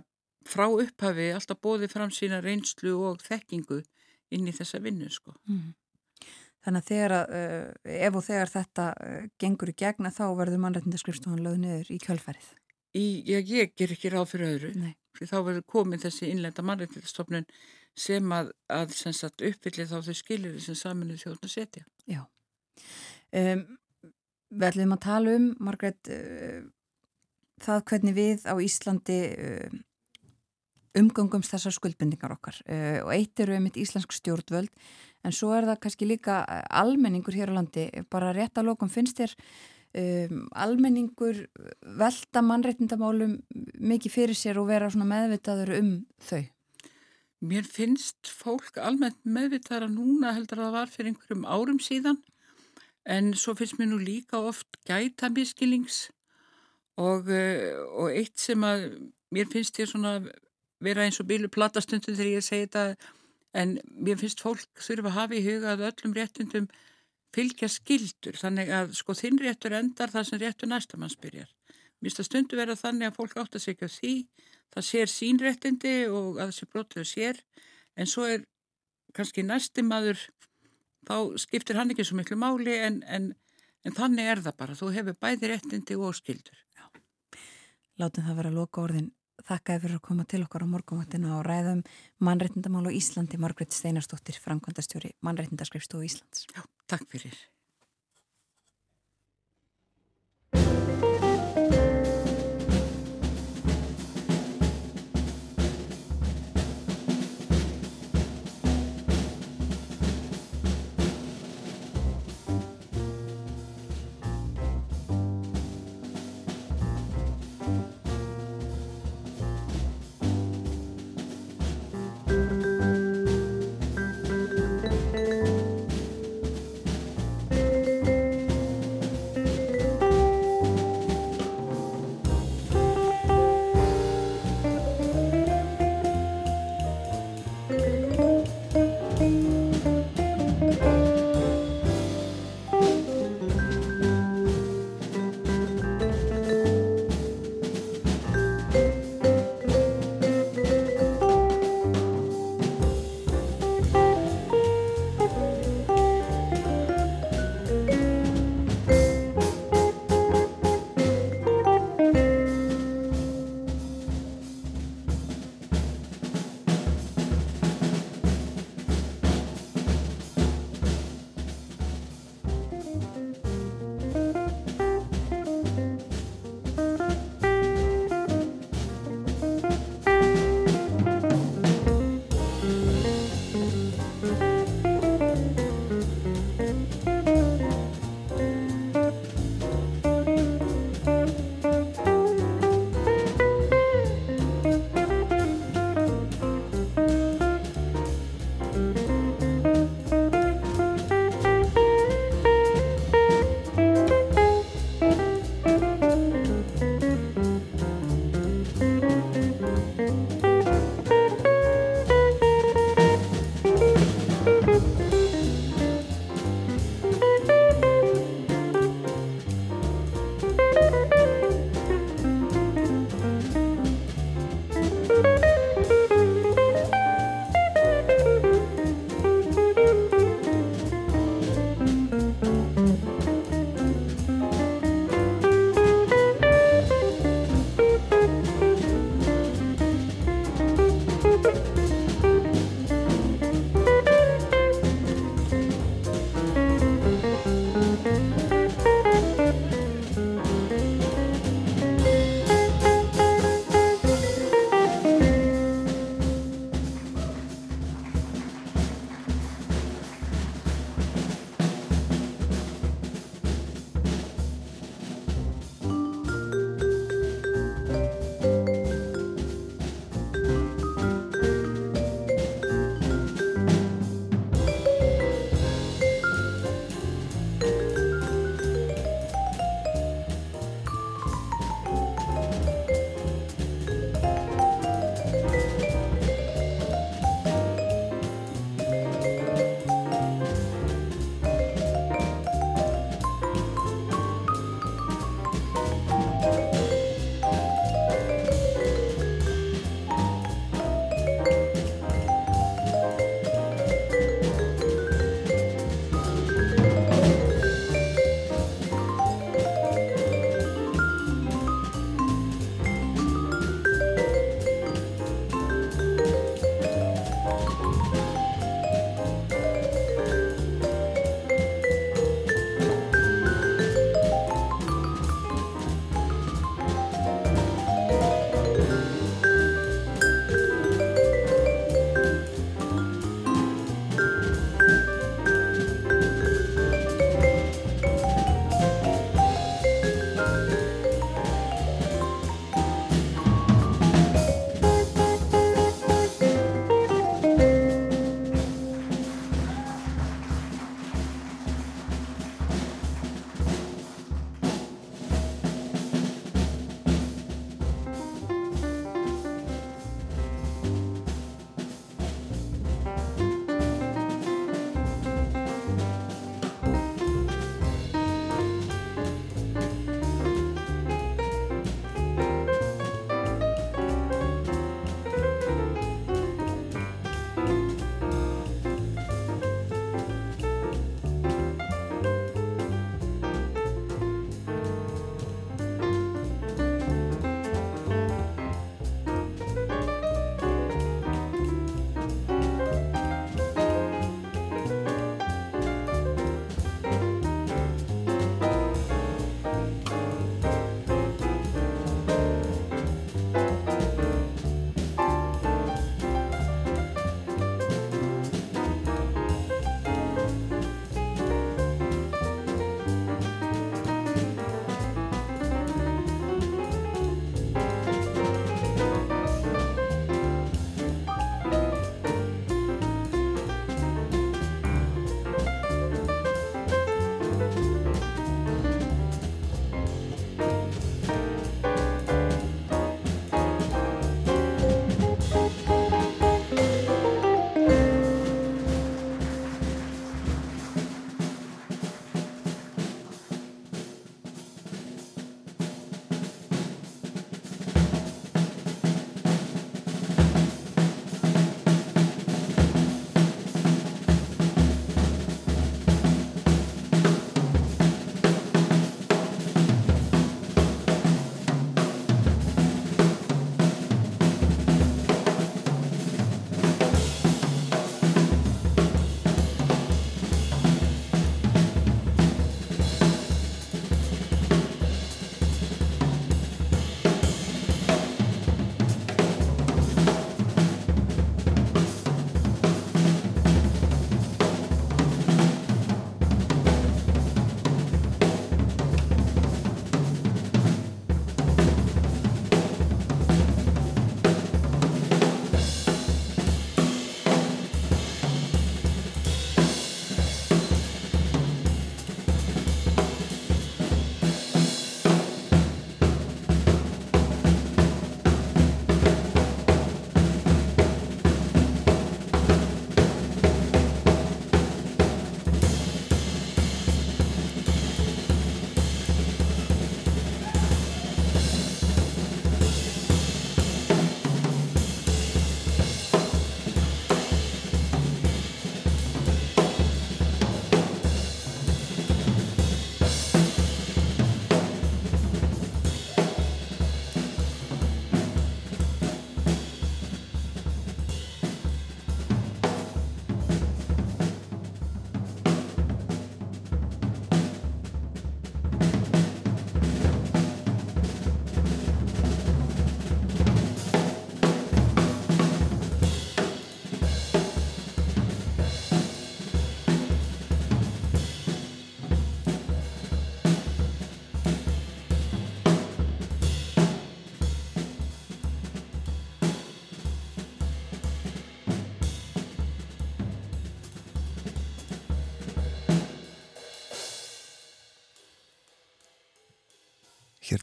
frá upphafi alltaf bóðið fram sína reynslu og þekkingu inn í þessa vinnu sko. Mm. Þannig að þegar, uh, ef og þegar þetta uh, gengur í gegna þá verður mannreitindaskrifstofan lögð niður í kjölfærið. Í, já, ég ger ekki ráð fyrir öðru. Nei. Því þá verður komin þessi innlenda mannreitindastofnun sem að, að sem sagt, uppfylli þá þau skilir sem saminuð þjóðna setja. Já. Um, við ætlum að tala um, Margreit, uh, það hvernig við á Íslandi uh, umgangumst þessar skuldbendingar okkar. Uh, og eitt eru einmitt íslensk stjórnvöld en svo er það kannski líka almenningur hér á landi, bara rétt að lokum finnst þér um, almenningur velta mannreitindamálum mikið fyrir sér og vera meðvitaður um þau? Mér finnst fólk almennt meðvitaðara núna heldur að það var fyrir einhverjum árum síðan en svo finnst mér nú líka oft gæta miskilings og, og eitt sem að mér finnst ég svona vera eins og bílu platastundu þegar ég segi þetta en mér finnst fólk þurfa að hafa í huga að öllum réttundum fylgja skildur þannig að sko þinn réttur endar þar sem réttur næstamanns byrjar. Mér finnst að stundu vera þannig að fólk átt að segja því. Það sér sín réttindi og að þessi brotlega sér. En svo er kannski næsti maður þá skiptir hann ekki svo miklu máli en, en, en þannig er það bara. Þú hefur bæði réttindi og skildur. Já. Látum það vera að loka orðin Þakkaði fyrir að koma til okkar á morgunvaktinu og ræðum mannreitindamál á Íslandi, Margret Steinarstóttir, framkvæmdastjóri mannreitindarskrifstofu Íslands. Já, takk fyrir.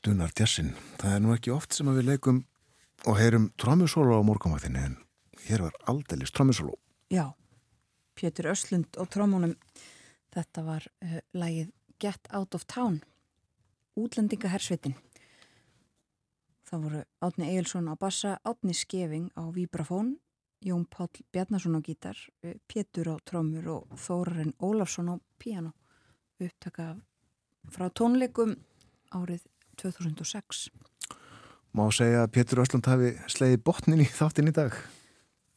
Dunar djassin. Það er nú ekki oft sem við leikum og heyrum trómusólu á morgumaktinni en hér var aldeilis trómusólu. Já, Pétur Öslund og trómunum. Þetta var uh, lagið Get Out of Town, útlendingahersvitin. Það voru Átni Egilson á bassa, Átni Skeving á vibrafón, Jón Páll Bjarnason á gítar, uh, Pétur á trómur og Þórarinn Ólafsson á piano. Upptaka frá tónleikum árið 2006. Má segja að Pétur Öslund hafi sleiði botnin í þáttin í dag?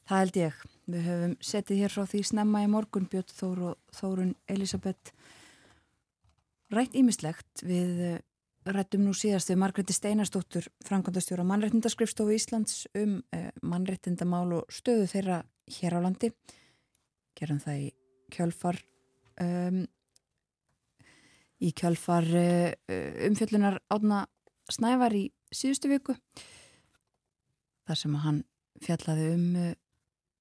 Það held ég. Við höfum settið hér frá því snemma í morgun Björn Þór og Þórun Elisabeth rætt ímislegt við eh, rættum nú síðast við Margretti Steinarstóttur framkvæmdastjóra mannrættindaskrifstofu Íslands um eh, mannrættindamál og stöðu þeirra hér á landi gerum það í kjölfar um, í kjölfar uh, umfjöllunar átna Snævar í síðustu viku þar sem hann fjallaði um uh,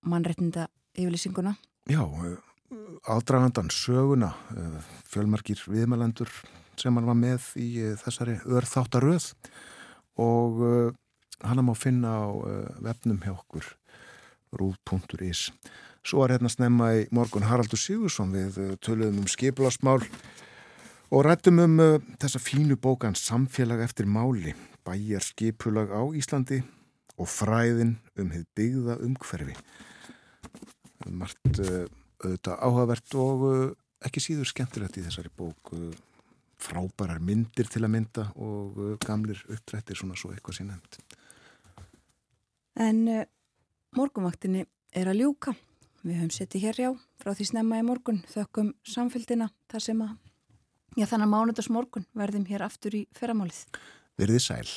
mannrettinda yfirlýsinguna. Já, ádragandan söguna, fjölmarkir viðmælendur sem hann var með í þessari örþáttaröð og hann má finna á vefnum hjá okkur rúð.is. Svo var hérna snemma í morgun Haraldur Sigursson við töluðum um skiplasmál og rættum um þessa fínu bókan Samfélag eftir máli, bæjar skipulag á Íslandi og fræðin um þið byggða umhverfi. Margt uh, auðvitað áhugavert og uh, ekki síður skemmtilegt í þessari bók uh, frábærar myndir til að mynda og gamlir uppdrættir svona svo eitthvað sín nefnd En morgunvaktinni er að ljúka. Við höfum settið hér já frá því snemma í morgun. Þökkum samfélgina þar sem að já þannig að mánudags morgun verðum hér aftur í ferramálið Verðið sæl